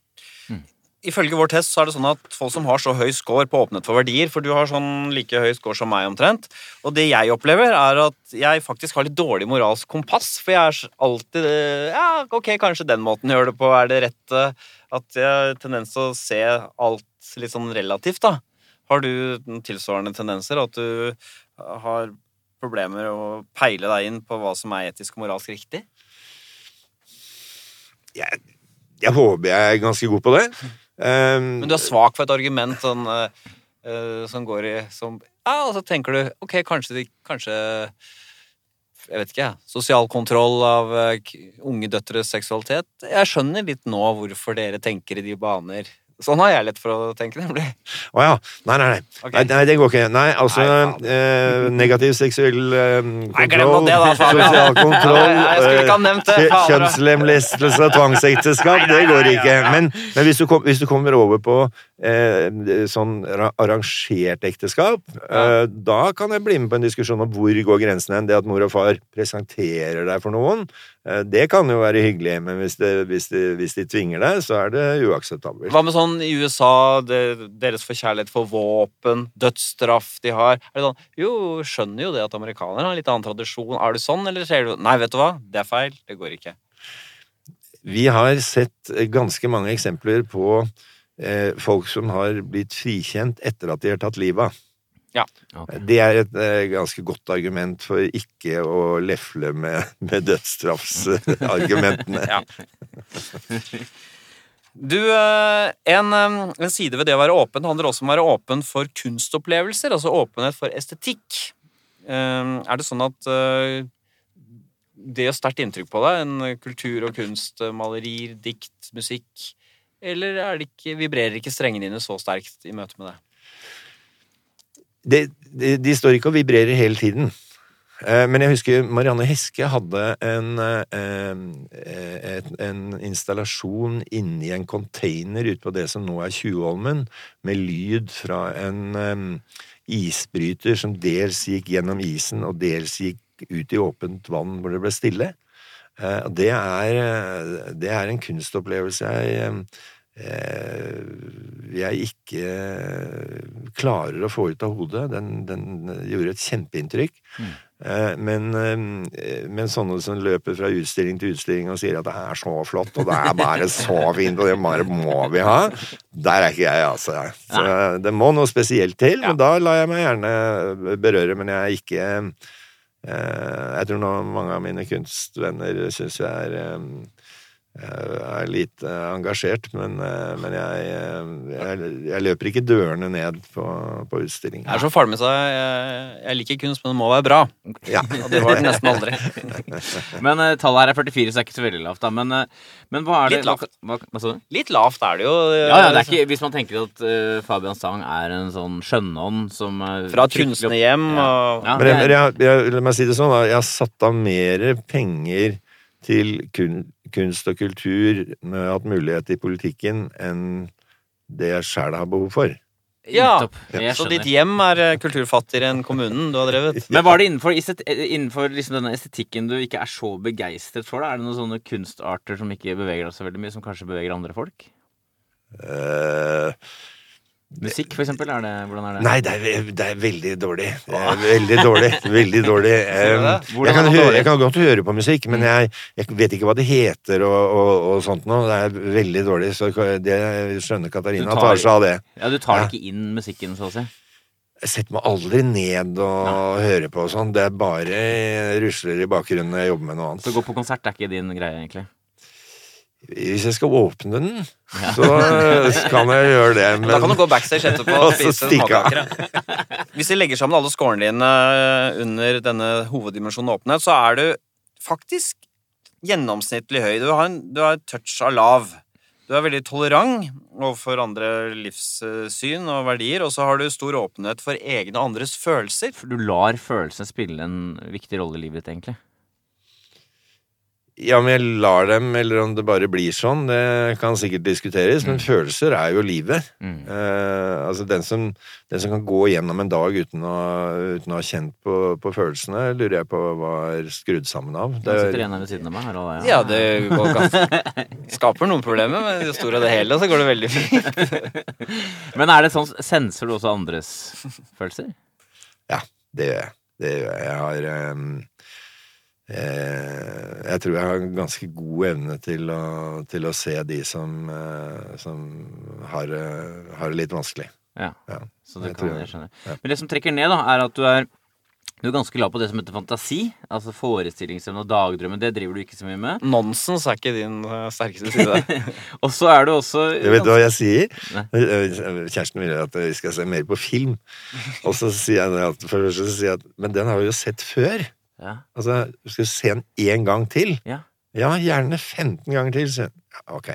Ifølge vår test så er det sånn at folk som har så høy score på åpenhet for verdier, for du har sånn like høy score som meg omtrent, og det jeg opplever er at jeg faktisk har litt dårlig moralsk kompass, for jeg er alltid eh, Ja, ok, kanskje den måten jeg gjør det på er det rette. At jeg har tendens til å se alt litt sånn relativt, da. Har du tilsvarende tendenser? At du har problemer å peile deg inn på hva som er etisk og moralsk riktig? Jeg, jeg håper jeg er ganske god på det. Um, Men du er svak for et argument sånn, uh, som går i som, Ja, og så tenker du ok, kanskje, kanskje jeg vet ikke, jeg. Sosial kontroll av eh, unge døtres seksualitet. Jeg skjønner litt nå hvorfor dere tenker i de baner. Sånn har jeg lett for å tenke, nemlig. Å ja. Nei, nei, nei. Okay. nei. Nei, det går ikke. Nei, altså Nei, eh, Negativ seksuell eh, kontroll, det da, sosial kontroll Nei, det, eh. Kjønnslemlestelse og tvangsekteskap, det går ikke. Men, men hvis, du kom, hvis du kommer over på eh, sånn arrangert ekteskap, eh, da kan jeg bli med på en diskusjon om hvor går grensen hen. Det at mor og far presenterer deg for noen, det kan jo være hyggelig, men hvis, det, hvis, de, hvis de tvinger deg, så er det uakseptabelt. Hva med sånn i USA, det, deres forkjærlighet for våpen, dødsstraff de har? Er det sånn, jo, skjønner jo det at amerikanere har en litt annen tradisjon. Er du sånn, eller ser du Nei, vet du hva, det er feil. Det går ikke. Vi har sett eh, ganske mange eksempler på eh, folk som har blitt frikjent etter at de har tatt livet av. Ja. Okay. Det er et eh, ganske godt argument for ikke å lefle med, med dødsstraffsargumentene. Du, eh, en, eh, en side ved det å være åpen handler også om å være åpen for kunstopplevelser, altså åpenhet for estetikk. Eh, Er det sånn at det gjør sterkt inntrykk på deg, en kultur og kunst, malerier, dikt, musikk, eller er det ikke, vibrerer ikke strengene dine så sterkt i møte med det? Det, de, de står ikke og vibrerer hele tiden. Eh, Men jeg husker Marianne Heske hadde en, eh, en installasjon inni en container ute på det som nå er Tjuvholmen, med lyd fra en eh, isbryter som dels gikk gjennom isen og dels gikk ut i åpent vann hvor det ble stille. Eh, Det er, eh, det er en kunstopplevelse jeg eh, jeg ikke klarer å få ut av hodet. Den, den gjorde et kjempeinntrykk. Mm. Men, eh, men sånne som løper fra utstilling til utstilling og sier at det er så flott, og det er bare så fint, og det bare må vi ha, der er ikke jeg, altså. Så det må noe spesielt til, men da lar jeg meg gjerne berøre, men jeg er ikke eh, Jeg tror nå mange av mine kunstvenner syns jeg er eh, er lite engasjert, men, eh, men jeg, eh, jeg, jeg løper ikke dørene ned på, på utstillingen. Det er så farlig med seg. Jeg, jeg liker kunst, men det må være bra. Ja. Og det var det nesten aldri. Men eh, tallet her er 44, så det er ikke så veldig lavt, da. Men, eh, men hva er det Litt lavt. Hva, hva sa? Litt lavt er det jo. Ja, ja, det er ikke, Hvis man tenker at uh, Fabian Stang er en sånn skjønnånd som uh, Fra et kunstnerhjem Ja. og Ja, Men jeg, jeg, jeg, la meg si det sånn, da. Jeg har satt av mer penger til kun, kunst og kultur med hatt mulighet i politikken enn det jeg sjæl har behov for. Ja, Så ditt hjem er eh, kulturfattigere enn kommunen du har drevet? Men var det innenfor, eh, innenfor liksom denne estetikken du ikke er så begeistret for? Da? Er det noen sånne kunstarter som ikke beveger deg så veldig mye, som kanskje beveger andre folk? Eh, Musikk, for eksempel? Er det, hvordan er det? nei, det er, det er veldig dårlig. Er veldig dårlig. Veldig dårlig. Um, jeg, kan høre, jeg kan godt høre på musikk, men jeg, jeg vet ikke hva det heter og, og, og sånt noe. Det er veldig dårlig, så det skjønner Katarina tar- tar seg av det. Ja, Du tar Ja. ikke inn musikken, så å si? Jeg setter meg aldri ned og hører på og sånn. Det er bare rusler i bakgrunnen når jeg jobber med noe annet. Så å gå på konsert er ikke din greie, egentlig? Hvis jeg skal åpne den, så kan jeg gjøre det. Men da kan du gå backstage etterpå og spise småkaker. Hvis vi legger sammen alle scorene dine under denne hoveddimensjonen åpenhet, så er du faktisk gjennomsnittlig høy. Du har, en, du har et touch av lav. Du er veldig tolerant overfor andre livssyn og verdier, og så har du stor åpenhet for egne og andres følelser. For du lar følelsene spille en viktig rolle i livet ditt, egentlig. Ja, om jeg lar dem, eller om det bare blir sånn, det kan sikkert diskuteres, men følelser er jo livet. Mm. Eh, altså den som, den som kan gå gjennom en dag uten å, uten å ha kjent på, på følelsene, lurer jeg på hva er skrudd sammen av. Det sitter en her ved siden av meg. eller? Ja, det går ganske Skaper noen problemer, men i det store og det hele så går det veldig fint. Men er det sånn, senser du også andres følelser? Ja, det gjør jeg. Det gjør jeg. Jeg har eh, Jeg tror jeg har en ganske god evne til å, til å se de som, eh, som har, eh, har det litt vanskelig. Ja. Ja. Så det Jeg kan jeg skjønne. ja. Men det som trekker ned, da, er at du er du er ganske glad på det som heter fantasi. Altså forestillingsevne og dagdrømmen. Det driver du ikke så mye med. Nonsens er ikke din eh, sterkeste side. Og så er du også Jeg vet du hva jeg sier? Nei. Eh, Kjæresten vil at vi skal se mer på film. Og så sier jeg at, for det første sier jeg at Men den har vi jo sett før. Ja. Altså, skal du se den én gang til? Ja. Ja, gjerne 15 ganger til. Så, ja, ok.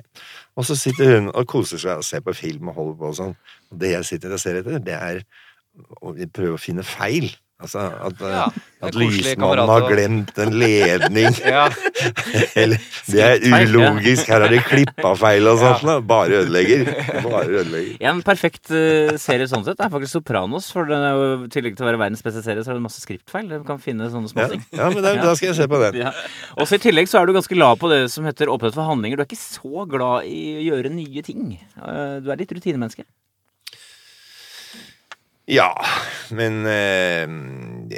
Og så sitter hun og koser seg og ser på film og holder på og sånn. Og det jeg sitter og ser etter, det er å prøve å finne feil. Altså at, eh, Ja, er at lysmannen har glemt en ledning. Ja. Eller det er ulogisk, her har de klippa feil og sånt. Ja. Bare ødelegger. Bare ødelegger. En perfekt eh, serie sånn sett er faktisk Sopranos. For den er jo, I tillegg til å være verdens beste serie, så er det masse skriftfeil. Du kan finne sånne små småting. ja men da, da skal jeg se på den. Ja. Og I tillegg så er du ganske glad på det som heter åpenhet for handlinger. Du er ikke så glad i å gjøre nye ting. Eh, Du er litt rutinemenneske. Ja, men eh,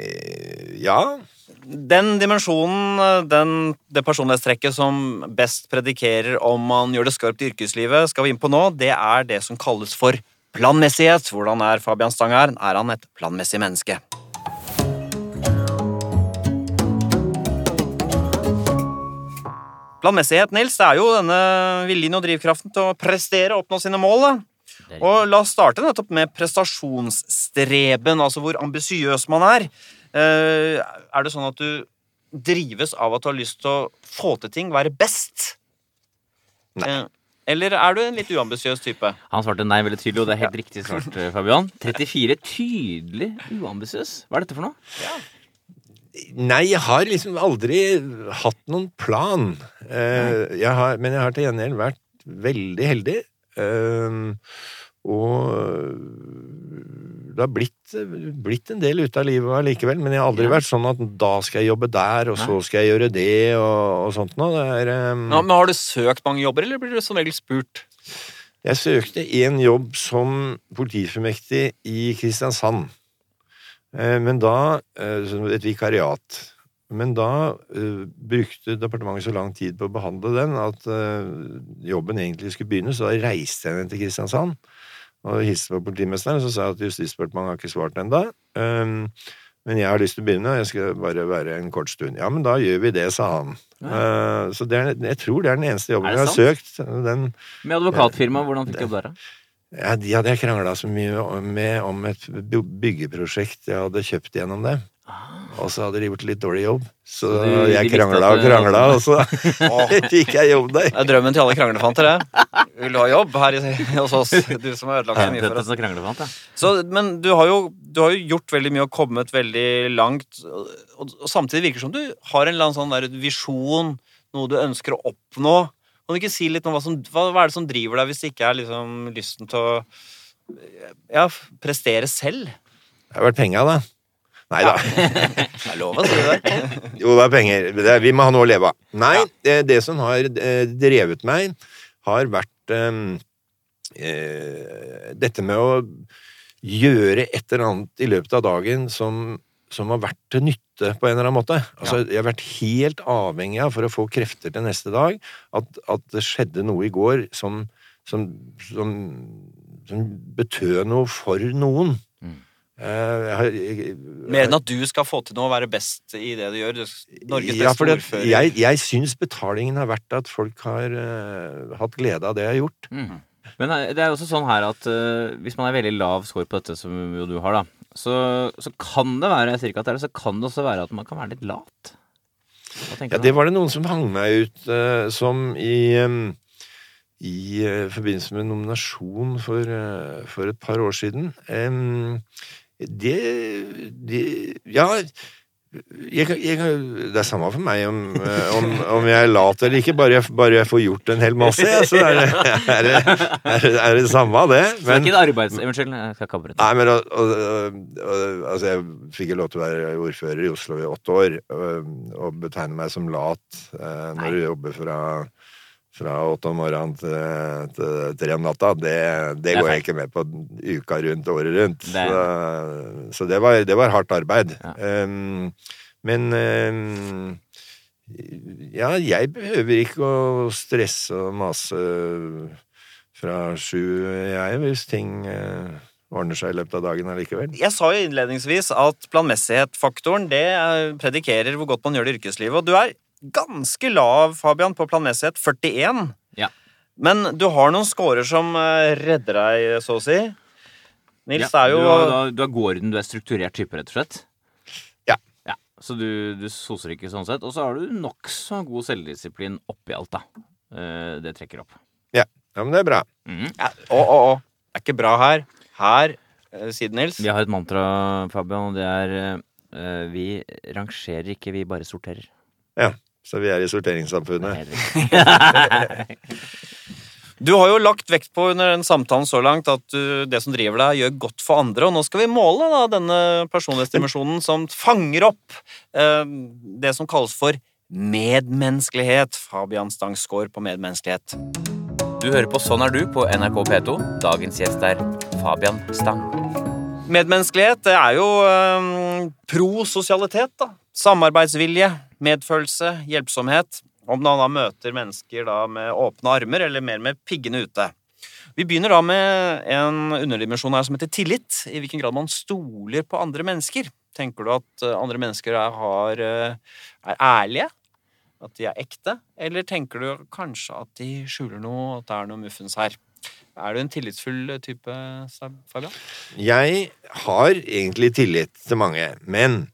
eh, Ja. Den dimensjonen, den, det personlighetstrekket som best predikerer om man gjør det skarpt i yrkeslivet, skal vi inn på nå, det er det som kalles for planmessighet. Hvordan er Fabian Stang her? Er han et planmessig menneske? Planmessighet, Nils, det er jo denne viljen og drivkraften til å prestere og oppnå sine mål. da. Og la oss starte nettopp med prestasjonsstreben, altså hvor ambisiøs man er. Eh, er det sånn at du drives av at du har lyst til å få til ting, være best? Nei. Eh, eller er du en litt uambisiøs type? Han svarte nei veldig tydelig, og det er helt riktig svart, eh, Fabian. 34 tydelig uambisiøs. Hva er dette for noe? Nei, jeg har liksom aldri hatt noen plan. Eh, jeg har, men jeg har til gjengjeld vært veldig heldig. Eh, og det har blitt, blitt en del ut av livet allikevel, men jeg har aldri vært sånn at da skal jeg jobbe der, og så skal jeg gjøre det, og, og sånt noe. Eh, Ja, men Har du søkt mange jobber, eller blir du som regel spurt? Jeg søkte en jobb som politifullmektig i Kristiansand. Eh, Men da eh, Et vikariat. Men da uh, brukte departementet så lang tid på å behandle den at uh, jobben egentlig skulle begynne, så da reiste jeg ned til Kristiansand og hilste på politimesteren, og så sa jeg at Justisdepartementet har ikke svart ennå. Um, men jeg har lyst til å begynne, og jeg skal bare være en kort stund. Ja, men da gjør vi det, sa han. Uh, så det er, jeg tror det er den eneste jobben jeg har søkt. Den, Med advokatfirma, hvordan fikk du jobb der, da? ja, de hadde jeg krangla så mye med om et byggeprosjekt jeg hadde kjøpt gjennom det. Og så hadde de gjort litt dårlig jobb. Så Så de- de jeg visste krangla og krangla, og så fikk jeg jobb der. Det er drømmen til alle kranglefanter, det. Vil du ha jobb her i, hos oss? Du som har ødelagt så mye for oss. Så, men du har, jo, du har jo gjort veldig mye og kommet veldig langt. Og, og samtidig virker det som du har en eller annen sånn der visjon, noe du ønsker å oppnå. Kan du ikke si litt om hva, som, hva, hva er det som driver deg, hvis det ikke er liksom lysten til å ja, prestere selv? Det har vært penga, da. Nei da. Det er lov å si det. Jo, det er penger. Det er, vi må ha noe å leve av. Nei, det, det som har eh, drevet meg, har vært um, uh, dette med å gjøre et eller annet i løpet av dagen som, som har vært til nytte på en eller annen måte. Altså, Jeg har vært helt avhengig av, for å få krefter til neste dag, at, at det skjedde noe i går som, som, som, som betød noe for noen. Eh, jeg har, jeg, Mer enn at du skal få til noe og være best i det du gjør. Du- Norges ja, beste ordfører. jeg, jeg syns betalingen har vært at folk har uh, hatt glede av det jeg har gjort. Mm. Men eh, det er også sånn her at uh, hvis man er veldig lav score på dette, som jo du har, da, så, så kan det være jeg sier ikke at det er det, så kan det også være at man kan være litt lat. Ja, det var det noen som hang meg ut uh, som i, um, i uh, forbindelse med nominasjon for, uh, for et par år siden. Em, det, det Ja, jeg, jeg, det er samme for meg om, om, om jeg er lat eller ikke, bare jeg, bare jeg får gjort en hel masse, så er det, er det, er det, er det samme det. Så det er ikke en arbeids... Unnskyld, jeg skal ikke avbryte. Nei, men og, og, altså, jeg fikk jo lov til å være ordfører i Oslo i åtte år, og, og betegne meg som lat eh, når du jobber fra, fra åtte om morgenen til, til tre om natta. Det, det, går jeg ikke med på uka rundt, året rundt. Det Så, så det, var, det var hardt arbeid. Ja. Um, men um, ja, jeg behøver ikke å stresse og mase fra sju, jeg, hvis ting eh, ordner seg i løpet av dagen allikevel. Jeg sa jo innledningsvis at planmessighet-faktoren det predikerer hvor godt man gjør det i yrkeslivet. Og du er ganske lav, Fabian, på planmessighet. 41. Ja. Men du har noen scorer som eh, redder deg, så å si. Nils Ja, er jo du, er, gården, du er er strukturert type, rett og slett? Ja. ja. Så du, du soser ikke sånn sett. Og så har du nokså god selvdisiplin oppi alt, da. Eh, det trekker opp. Ja, men det er bra. Mhm. ja, Å, å, å. Det er ikke bra her. Her, siden, sier Nils. Vi har et mantra, Fabian, og det er eh, Vi rangerer ikke, vi bare sorterer. Ja, så vi er i sorteringssamfunnet. Du har jo lagt vekt på under den samtalen så langt at du, det som driver deg, gjør godt for andre. Og nå skal vi måle da, denne personlighetsdimensjonen som fanger opp eh, det som kalles for medmenneskelighet. Fabian Stang score på medmenneskelighet. Du hører på Sånn er du på NRK P2. Dagens gjest er Fabian Stang. Medmenneskelighet det er jo eh, prososialitet, da. Samarbeidsvilje, medfølelse, hjelpsomhet. Om man da møter mennesker da med åpne armer, eller mer med piggene ute. Vi begynner da med en underdimensjon her som heter tillit. I hvilken grad man stoler på andre mennesker. Tenker du at eh, andre mennesker er, har, eh, er ærlige? At de er ekte? Eller tenker du kanskje at de skjuler noe, at det er noe muffens her? Er du en tillitsfull type, Fabian? Jeg har egentlig tillit til mange, men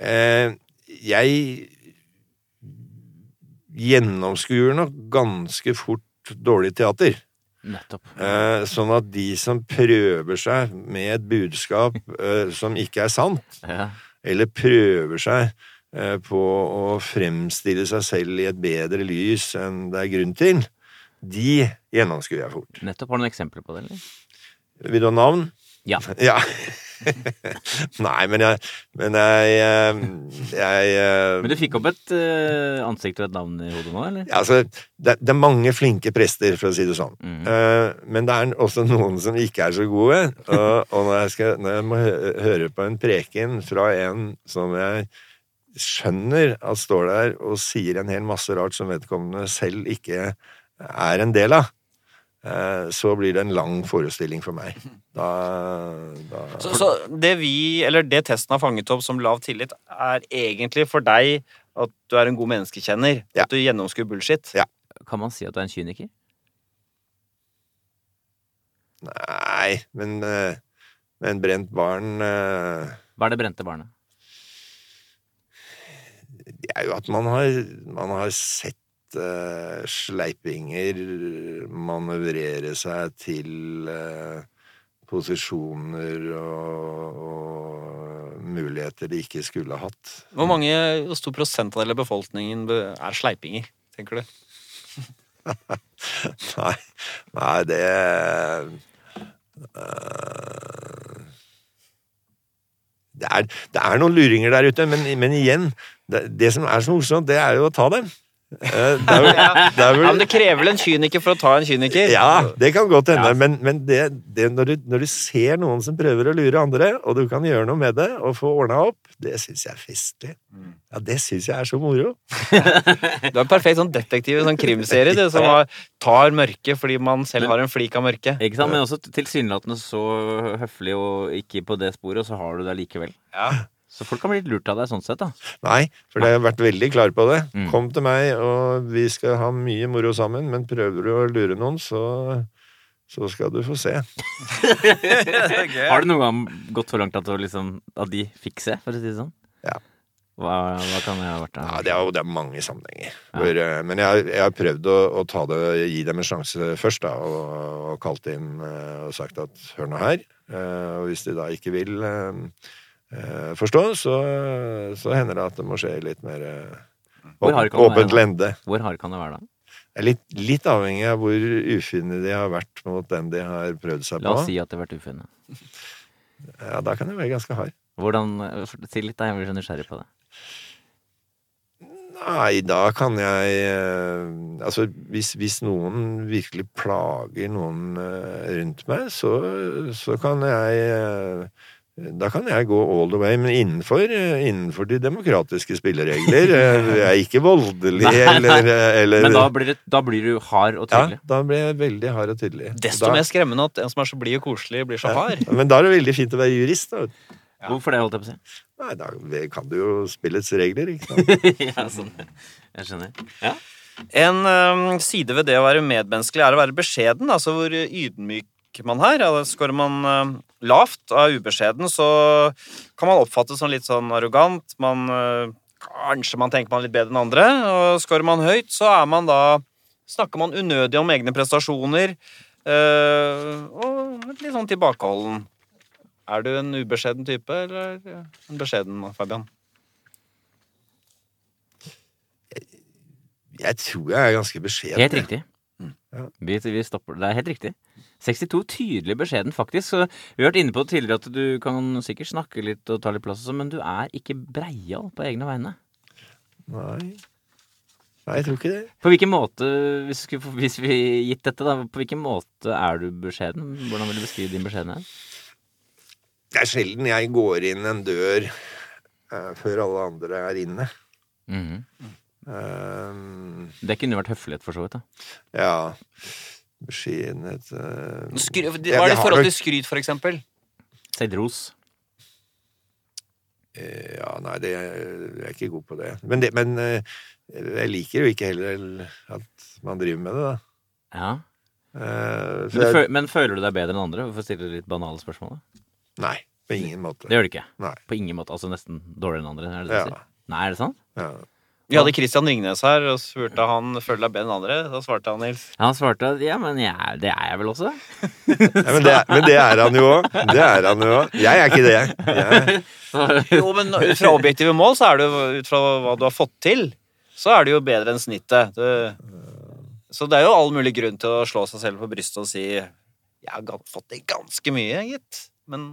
jeg gjennomskuer nok ganske fort dårlig teater. Nettopp. Eh, sånn at de som prøver seg med et budskap eh, som ikke er sant, Ja. eller prøver seg eh, på å fremstille seg selv i et bedre lys enn det er grunn til, de gjennomskuer jeg fort. Nettopp. Har du noen eksempler på det, eller? Vil du ha navn? Ja. Ja. Nei, men jeg Men jeg Jeg, jeg Men du fikk opp et eh, ansikt og et navn i hodet nå, eller? ja, altså, det, det er mange flinke prester, for å si det sånn. Mm. Eh, men det er også noen som ikke er så gode. Og, og når, jeg skal, når jeg må høre på en preken fra en som jeg skjønner at står der og sier en hel masse rart som vedkommende selv ikke er en del av, eh, så blir det en lang forestilling for meg. Da, da Så, så det vi, eller det testen har fanget opp som lav tillit, er egentlig for deg at du er en god menneskekjenner? Ja. At du gjennomskuer bullshit? Ja. Kan man si at du er en kyniker? Nei, men eh, men brent barn eh, Hva er det brente barnet? Det er jo at man har, man har sett eh, sleipinger manøvrere seg til uh, posisjoner og, og muligheter de ikke skulle hatt. Hvor mange, hvor stor prosentandel av befolkningen er sleipinger, tenker du? Nei, nei det uh, det, er, det er noen luringer der ute, men, men igjen, det, det som er så morsomt, det er jo å ta dem. Eh, Det er, vel- det er Ja, vel, men Det krever vel en kyniker for å ta en kyniker? Ja, det kan godt hende, Ja. men, men det, det når, du, når du ser noen som prøver å lure andre, og du kan gjøre noe med det og få ordna opp, det syns jeg er festlig. Mm. Ja, det syns jeg er så moro. Du er perfekt sånn detektiv i sånn krimserie, du, som har, tar mørket fordi man selv har en flik av mørke. Ikke sant? Men også tilsynelatende så høflig og ikke på det sporet, og så har du det likevel. Ja. Så folk kan bli litt lurt av deg sånn sett, da. Nei, for jeg har vært veldig klar på det. Mm. Kom til meg, og vi skal ha mye moro sammen, men prøver du å lure noen, så, så skal du få se. Har du noen gang gått så langt at, liksom, at de fikk se, for å si det sånn? Ja. Hva, hva kan det ha vært? Ja, det er det er mange sammenhenger. Hvor, eh, men jeg, jeg har prøvd å, å ta det, gi dem en sjanse først, da, og, og kalt inn eh, og sagt at hør nå her. eh, Og hvis de da ikke vil forstå, så, så hender det at det må skje litt mer eh, åpent lende. Hvor hard kan det være, da? Det er litt, litt avhengig av hvor ufine de har vært mot den de har prøvd seg på. La oss si at det har vært ufine. Ja, Da kan det være ganske hard. Hvordan, eh, Si litt, da. Jeg blir så nysgjerrig på det. Nei, da kan jeg eh, Altså, hvis, hvis noen virkelig plager noen eh, rundt meg, så, så kan jeg eh, da kan jeg gå all the way, men innenfor, eh, innenfor de demokratiske spilleregler. Eh, Jeg er ikke voldelig Nei, nei. eller, eh, eller Men da blir, det, da blir du hard og tydelig? ja, da blir jeg veldig hard og tydelig. Desto da, mer skremmende at en som er så blid og koselig, blir så hard. Ja, men da er det veldig fint å være jurist. Da. Hvorfor det, holdt jeg på å si? Nei, da kan du jo spillets regler, ikke sant. ja, sånn. Jeg skjønner. Ja. En øhm, side ved det å være medmenneskelig er å være beskjeden, altså hvor ydmyk man her. Altså, Skårer man lavt og er ubeskjeden, så kan man oppfattes som litt sånn arrogant. Man, øh, kanskje man tenker man litt bedre enn andre. Og skårer man høyt, så er man da Snakker man unødig om egne prestasjoner. øh, og litt sånn tilbakeholden. Er du en ubeskjeden type, eller en beskjeden, Fabian? Jeg tror jeg er ganske beskjeden. Helt riktig. Ja. Vi, vi stopper. Det er helt riktig. 62 tydelig beskjeden, faktisk. Så vi har vært inne på det tidligere at du kan sikkert snakke litt og ta litt plass, sånn, men du er ikke breial på egne vegne. Nei. Nei, jeg tror ikke det. På hvilken måte, hvis, vi hvis vi gitt dette, da, på hvilken måte er du beskjeden? Hvordan vil du beskrive din beskjedenhet? Det er sjelden jeg går inn en dør uh, før alle andre er inne. Mhm. Um, Det kunne vært høflighet, for så vidt. da. ja Beskjedenhet uh, Skry, hva er det i forhold til skryt, for eksempel? Selvros. eh, Ja, nei, det, jeg er ikke god på det. Men, det, men eh, jeg liker jo ikke heller at man driver med det, da. Ja. Uh, Men, du jeg, men føler du deg bedre enn andre? For å stille litt banale spørsmål. da. nei, på ingen måte. Det gjør du ikke. Nei. På ingen måte. Altså nesten dårligere enn andre? Er det det Ja. du sier? Nei, er det sant? Ja. Vi hadde Christian Ringnes her og spurte han føler deg bedre enn andre. Da svarte han Nils. Ja, han svarte at ja, men jeg, det er jeg vel også. Ja, men, det, er- men det er han jo òg. Det er han jo òg. Jeg er ikke det. Jeg, Jo, men ut fra objektive mål, så er det jo ut fra hva du har fått til, så er det jo bedre enn snittet. Du, så det er jo all mulig grunn til å slå seg selv på brystet og si jeg har fått til ganske mye, gitt. Men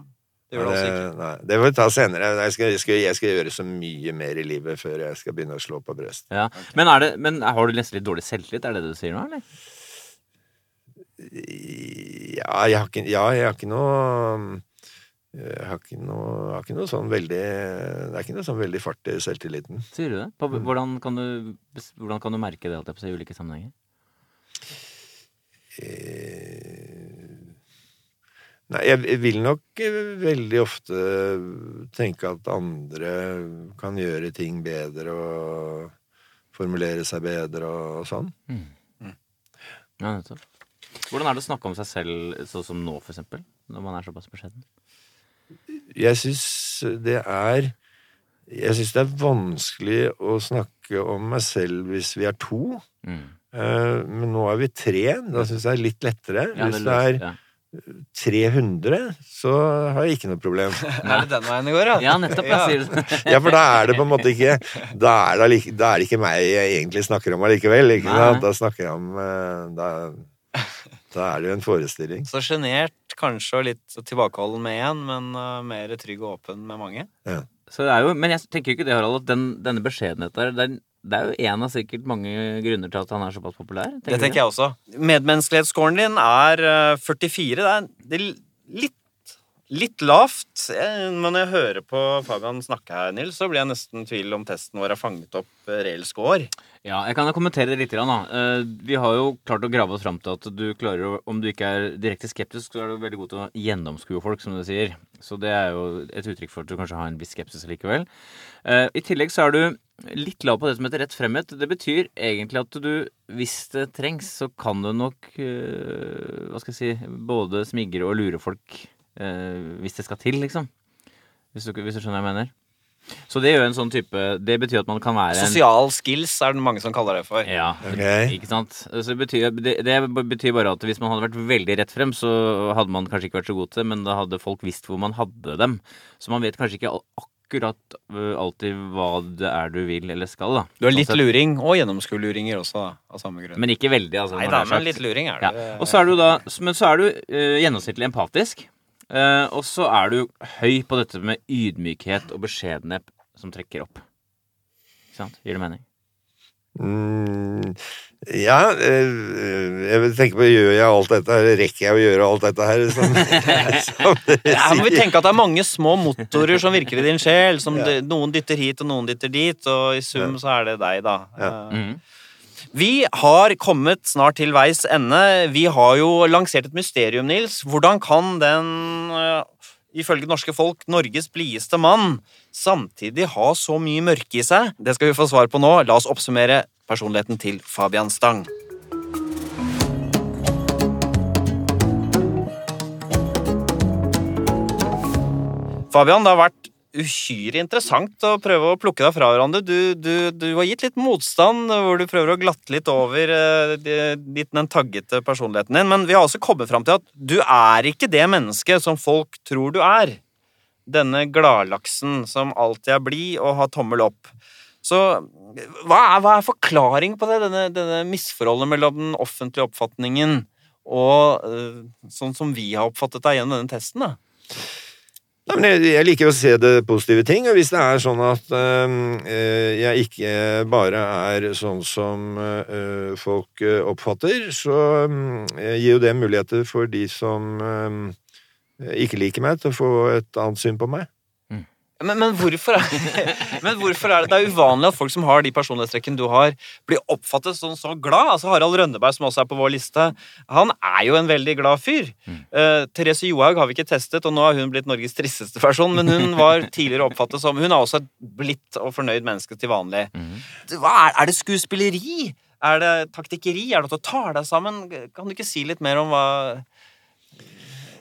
det gjør det altså ikke. nei, det får vi ta senere. Jeg skal, jeg, skal, jeg skal gjøre så mye mer i livet før jeg skal begynne å slå på brøst. Ja. Men, er det, men har du nesten litt dårlig selvtillit? Er det det du sier nå, eller? Ja, jeg har ikke, ja, jeg har ikke noe jeg har ikke noe, jeg har ikke noe sånn veldig Det er ikke noe sånn veldig fart i selvtilliten. Sier du det? På, hvordan, kan du, hvordan kan du merke det holdt jeg på seg i ulike sammenhenger? Eh, Nei, jeg vil nok eh, veldig ofte tenke at andre kan gjøre ting bedre og formulere seg bedre og sånn. Ja, nettopp. Hvordan er det å snakke om seg selv sånn som nå, for eksempel? Når man er såpass beskjeden? Jeg syns det er Jeg syns det er vanskelig å snakke om meg selv hvis vi er to. Mm. Eh, Men nå er vi tre. Da syns jeg det er litt lettere. Ja, Hvis det det er ja. 300, så har jeg ikke noe problem. Er det den veien det går, ja? ja, nettopp. Jeg sier det. Ja, for da er det på en måte ikke Da er det, like, da er det ikke meg jeg egentlig snakker om allikevel. Ikke sant? Da snakker jeg om eh, da, da er det jo en forestilling. Så sjenert, kanskje, og litt tilbakeholden med én, men uh, mer trygg og åpen med mange. Så det er jo, men jeg tenker ikke det, Harald, at den, denne beskjedenheten der, er, det er jo en av sikkert mange grunner til at han er såpass populær. Tenker Det tenker jeg også. Medmenneskelighetsskåren din er eh, 44. Det er, det er litt, litt lavt. Eh, Men når jeg hører på Fabian snakke her, Nils, så blir jeg nesten i tvil om testen vår har fanget opp eh, reell score. Ja, jeg kan kommentere det litt. Da. Eh, Vi har jo klart å grave oss fram til at du klarer å Om du ikke er direkte skeptisk, så er du veldig god til å gjennomskue folk, som du sier. Så det er jo et uttrykk for at du kanskje har en viss skepsis likevel. Eh, I tillegg så er du litt lav på det som heter rett fremhet. Det betyr egentlig at du, hvis det trengs, så kan du nok eh, Hva skal jeg si Både smigre og lure folk eh, hvis det skal til, liksom. Hvis du, hvis du skjønner hva jeg mener? Så det gjør en sånn type Det betyr at man kan være en Sosial skills er det mange som kaller det for. Ja, okay. ikke sant. Så det betyr, det, det betyr bare at hvis man hadde vært veldig rett frem, så hadde man kanskje ikke vært så god til det, men da hadde folk visst hvor man hadde dem. Så man vet kanskje ikke akkurat øh, alltid hva det er du vil eller skal, da. Du er litt altså, luring, og gjennomskueluringer også, da, av samme grunn. Men ikke veldig, altså. Nei da, er men litt luring er Ja. det. Og så er du da, men så er du uh, gjennomsnittlig empatisk. Eh, og så er du høy på dette med ydmykhet og beskjedenhet som trekker opp. Ikke sant? Gir det mening? Mm, ja, eh, jeg tenker på gjør jeg alt dette her, rekker jeg å gjøre alt dette her, som, som Ja, men vi tenke tenker at det er mange små motorer som virker i din sjel. Som Ja. noen dytter hit, og noen dytter dit, og i sum så er det deg, da. Ja. Eh, Mhm. Vi har kommet snart til veis ende. Vi har jo lansert et mysterium, Nils. Hvordan kan den, eh, ifølge norske folk, Norges blideste mann, samtidig ha så mye mørke i seg? Det skal vi få svar på nå. La oss oppsummere personligheten til Fabian Stang. Fabian, det har vært uhyre interessant å prøve å plukke deg fra hverandre. Du, du, du har gitt litt motstand, hvor du prøver å glatte litt over uh, den taggete personligheten din. Men vi har også kommet fram til at du er ikke det mennesket som folk tror du er. Denne gladlaksen som alltid er blid og har tommel opp. Så hva er, hva er forklaringen på det, denne, denne misforholdet mellom den offentlige oppfatningen og uh, sånn som vi har oppfattet deg gjennom denne testen? da? Nei, men jeg, jeg liker å se det positive ting, og hvis det er sånn at øh, jeg ikke bare er sånn som øh, folk øh, oppfatter, så øh, gir jo det muligheter for de som øhm, ikke liker meg, til å få et annet syn på meg. Men, men, hvorfor er, men hvorfor er det Det er uvanlig at folk som har de personlighetstrekkene du har, blir oppfattet som så glad. Altså Harald Rønneberg, som også er på vår liste, han er jo en veldig glad fyr. Eh, Therese Johaug har vi ikke testet, og nå har hun blitt Norges tristeste person, men hun var tidligere oppfattet som Hun er også et blidt og fornøyd menneske til vanlig. Hva er, er det skuespilleri? Er det taktikkeri? Er det at du tar deg sammen? Kan du ikke si litt mer om hva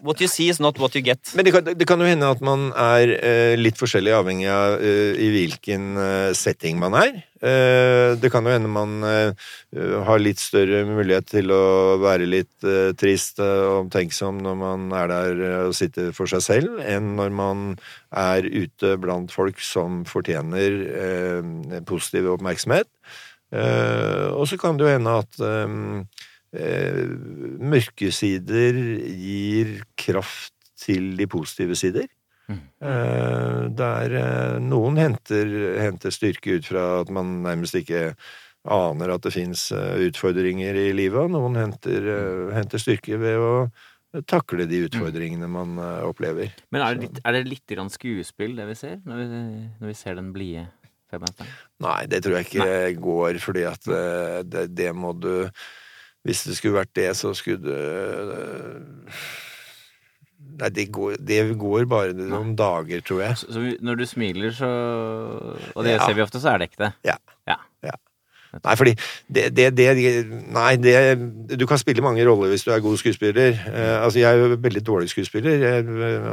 What you see is not what you get. Men det kan, det kan jo hende at man er uh, litt forskjellig avhengig av uh, i hvilken uh, setting man er. Det kan jo hende man har litt større mulighet til å være litt trist og omtenksom når man er der og sitter for seg selv, enn når man er ute blant folk som fortjener positiv oppmerksomhet. Og så kan det jo hende at eh, eh, mørke sider gir kraft til de positive sider. Eh, der eh, noen henter, henter styrke ut fra at man nærmest ikke aner at det fins utfordringer i livet, og noen henter, eh, henter styrke ved å takle de utfordringene man eh, opplever. Men er det litt, er det litt skuespill, det vi ser, når vi, når vi ser den blide Nei, det tror jeg ikke går, fordi at eh, det, det må du Hvis det skulle vært det, så skulle det eh, Nei, det går, det går bare noen dager, tror jeg. Så, så når du smiler, så Og det Ja. ser vi ofte, så er det ekte. Ja. Nei, fordi det, det, det Nei, det Du kan spille mange roller hvis du er god skuespiller. Eh, altså, jeg er jo veldig dårlig skuespiller. Jeg,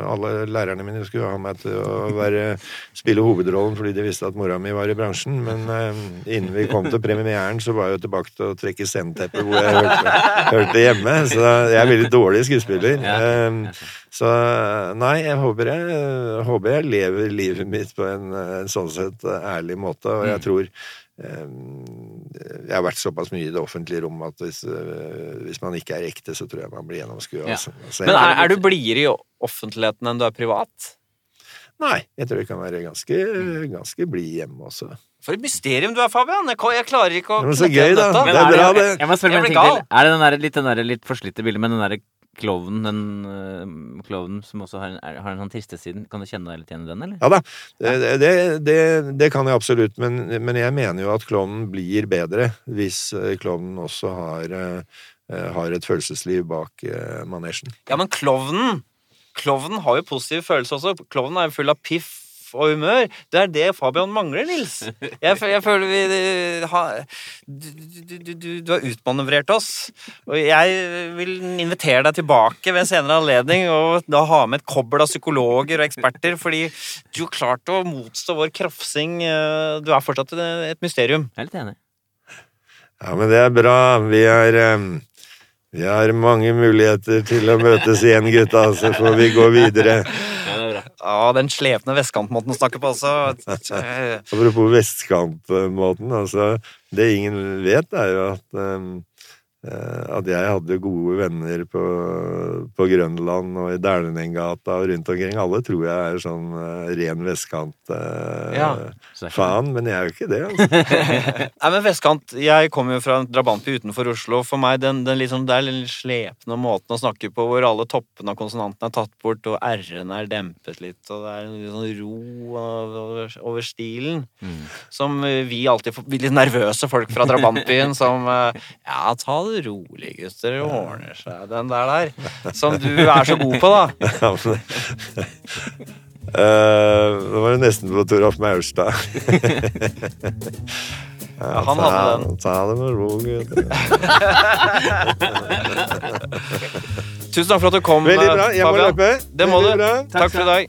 alle lærerne mine skulle ha meg til å være, spille hovedrollen fordi de visste at mora mi var i bransjen, men eh, innen vi kom til premieren, så var jeg jo tilbake til å trekke sceneteppet hvor jeg hørte, hørte hjemme. Så jeg er veldig dårlig skuespiller. Eh, så nei, jeg håper jeg, håper jeg lever livet mitt på en, en sånn sett ærlig måte, og jeg tror eh, jeg har vært såpass mye i det offentlige rom at hvis, eh, hvis man ikke er ekte, så tror jeg man blir gjennomskua. Ja. Altså. Men er, er du blidere i offentligheten enn du er privat? Nei, jeg tror jeg kan være ganske, ganske blid hjemme også. For et mysterium du er, Fabian! Jeg, klarer ikke å Det var så gøy, da. Det er bra, det. Jeg må spørre Jeg en blir ting til. gal. Er det den der, litt, den der litt forslitte bildet med den derre klovnen, den uh, klovnen som også har, en- har en sånn triste siden? Kan du kjenne deg litt igjen i den, eller? Ja da, det, det, det, det kan jeg absolutt, men, men jeg mener jo at klovnen blir bedre hvis eh, klovnen også har, eh, har et følelsesliv bak eh, manesjen. Ja, men klovnen Klovnen har jo positive følelser også. Klovnen er jo full av piff og humør. Det er det Fabian mangler, Nils. Jeg, jeg føler vi ha, du, du, du, du, har utmanøvrert oss. Og jeg vil invitere deg tilbake ved en senere anledning og da ha med et kobbel av psykologer og eksperter, fordi du har klart å motstå vår krafsing. eh, Du er fortsatt et mysterium. Jeg er litt enig. Ja, men det er bra. Vi er em, Vi har mange muligheter til å møtes igjen, gutta, så får vi gå videre. Det. Ja, den slepne vestkantmåten å snakke på også. Apropos vestkantmåten, altså Det ingen vet, er jo at eh, at jeg hadde gode venner på, på Grønland og i Dæhlendengata og rundt omkring. Alle tror jeg er sånn eh, ren vestkant-fan, Ja, er ikke- men jeg er jo ikke det. altså. Nei, men vestkant Jeg kommer jo fra en drabantby utenfor Oslo. For meg den, den liksom, Det er den litt slepne måten å snakke på, hvor alle toppene av konsonantene er tatt bort, og r-ene er dempet litt, og det er en litt sånn ro over, over stilen. Mm. Som eh, vi alltid får litt nervøse folk fra drabantbyen som eh, Ja, ta det rolig, gutter. Det ordner seg. Den der der. Som du er så god på, da. Ja, men- Eh, Nå var det nesten på Toralf Maurstad. Ja, han hadde den. Ta det med ro, gutter. Tusen takk for at du kom, Veldig bra. eh, Jeg må Fabian. løpe. Det må Veldig du. bra. Takk for i dag.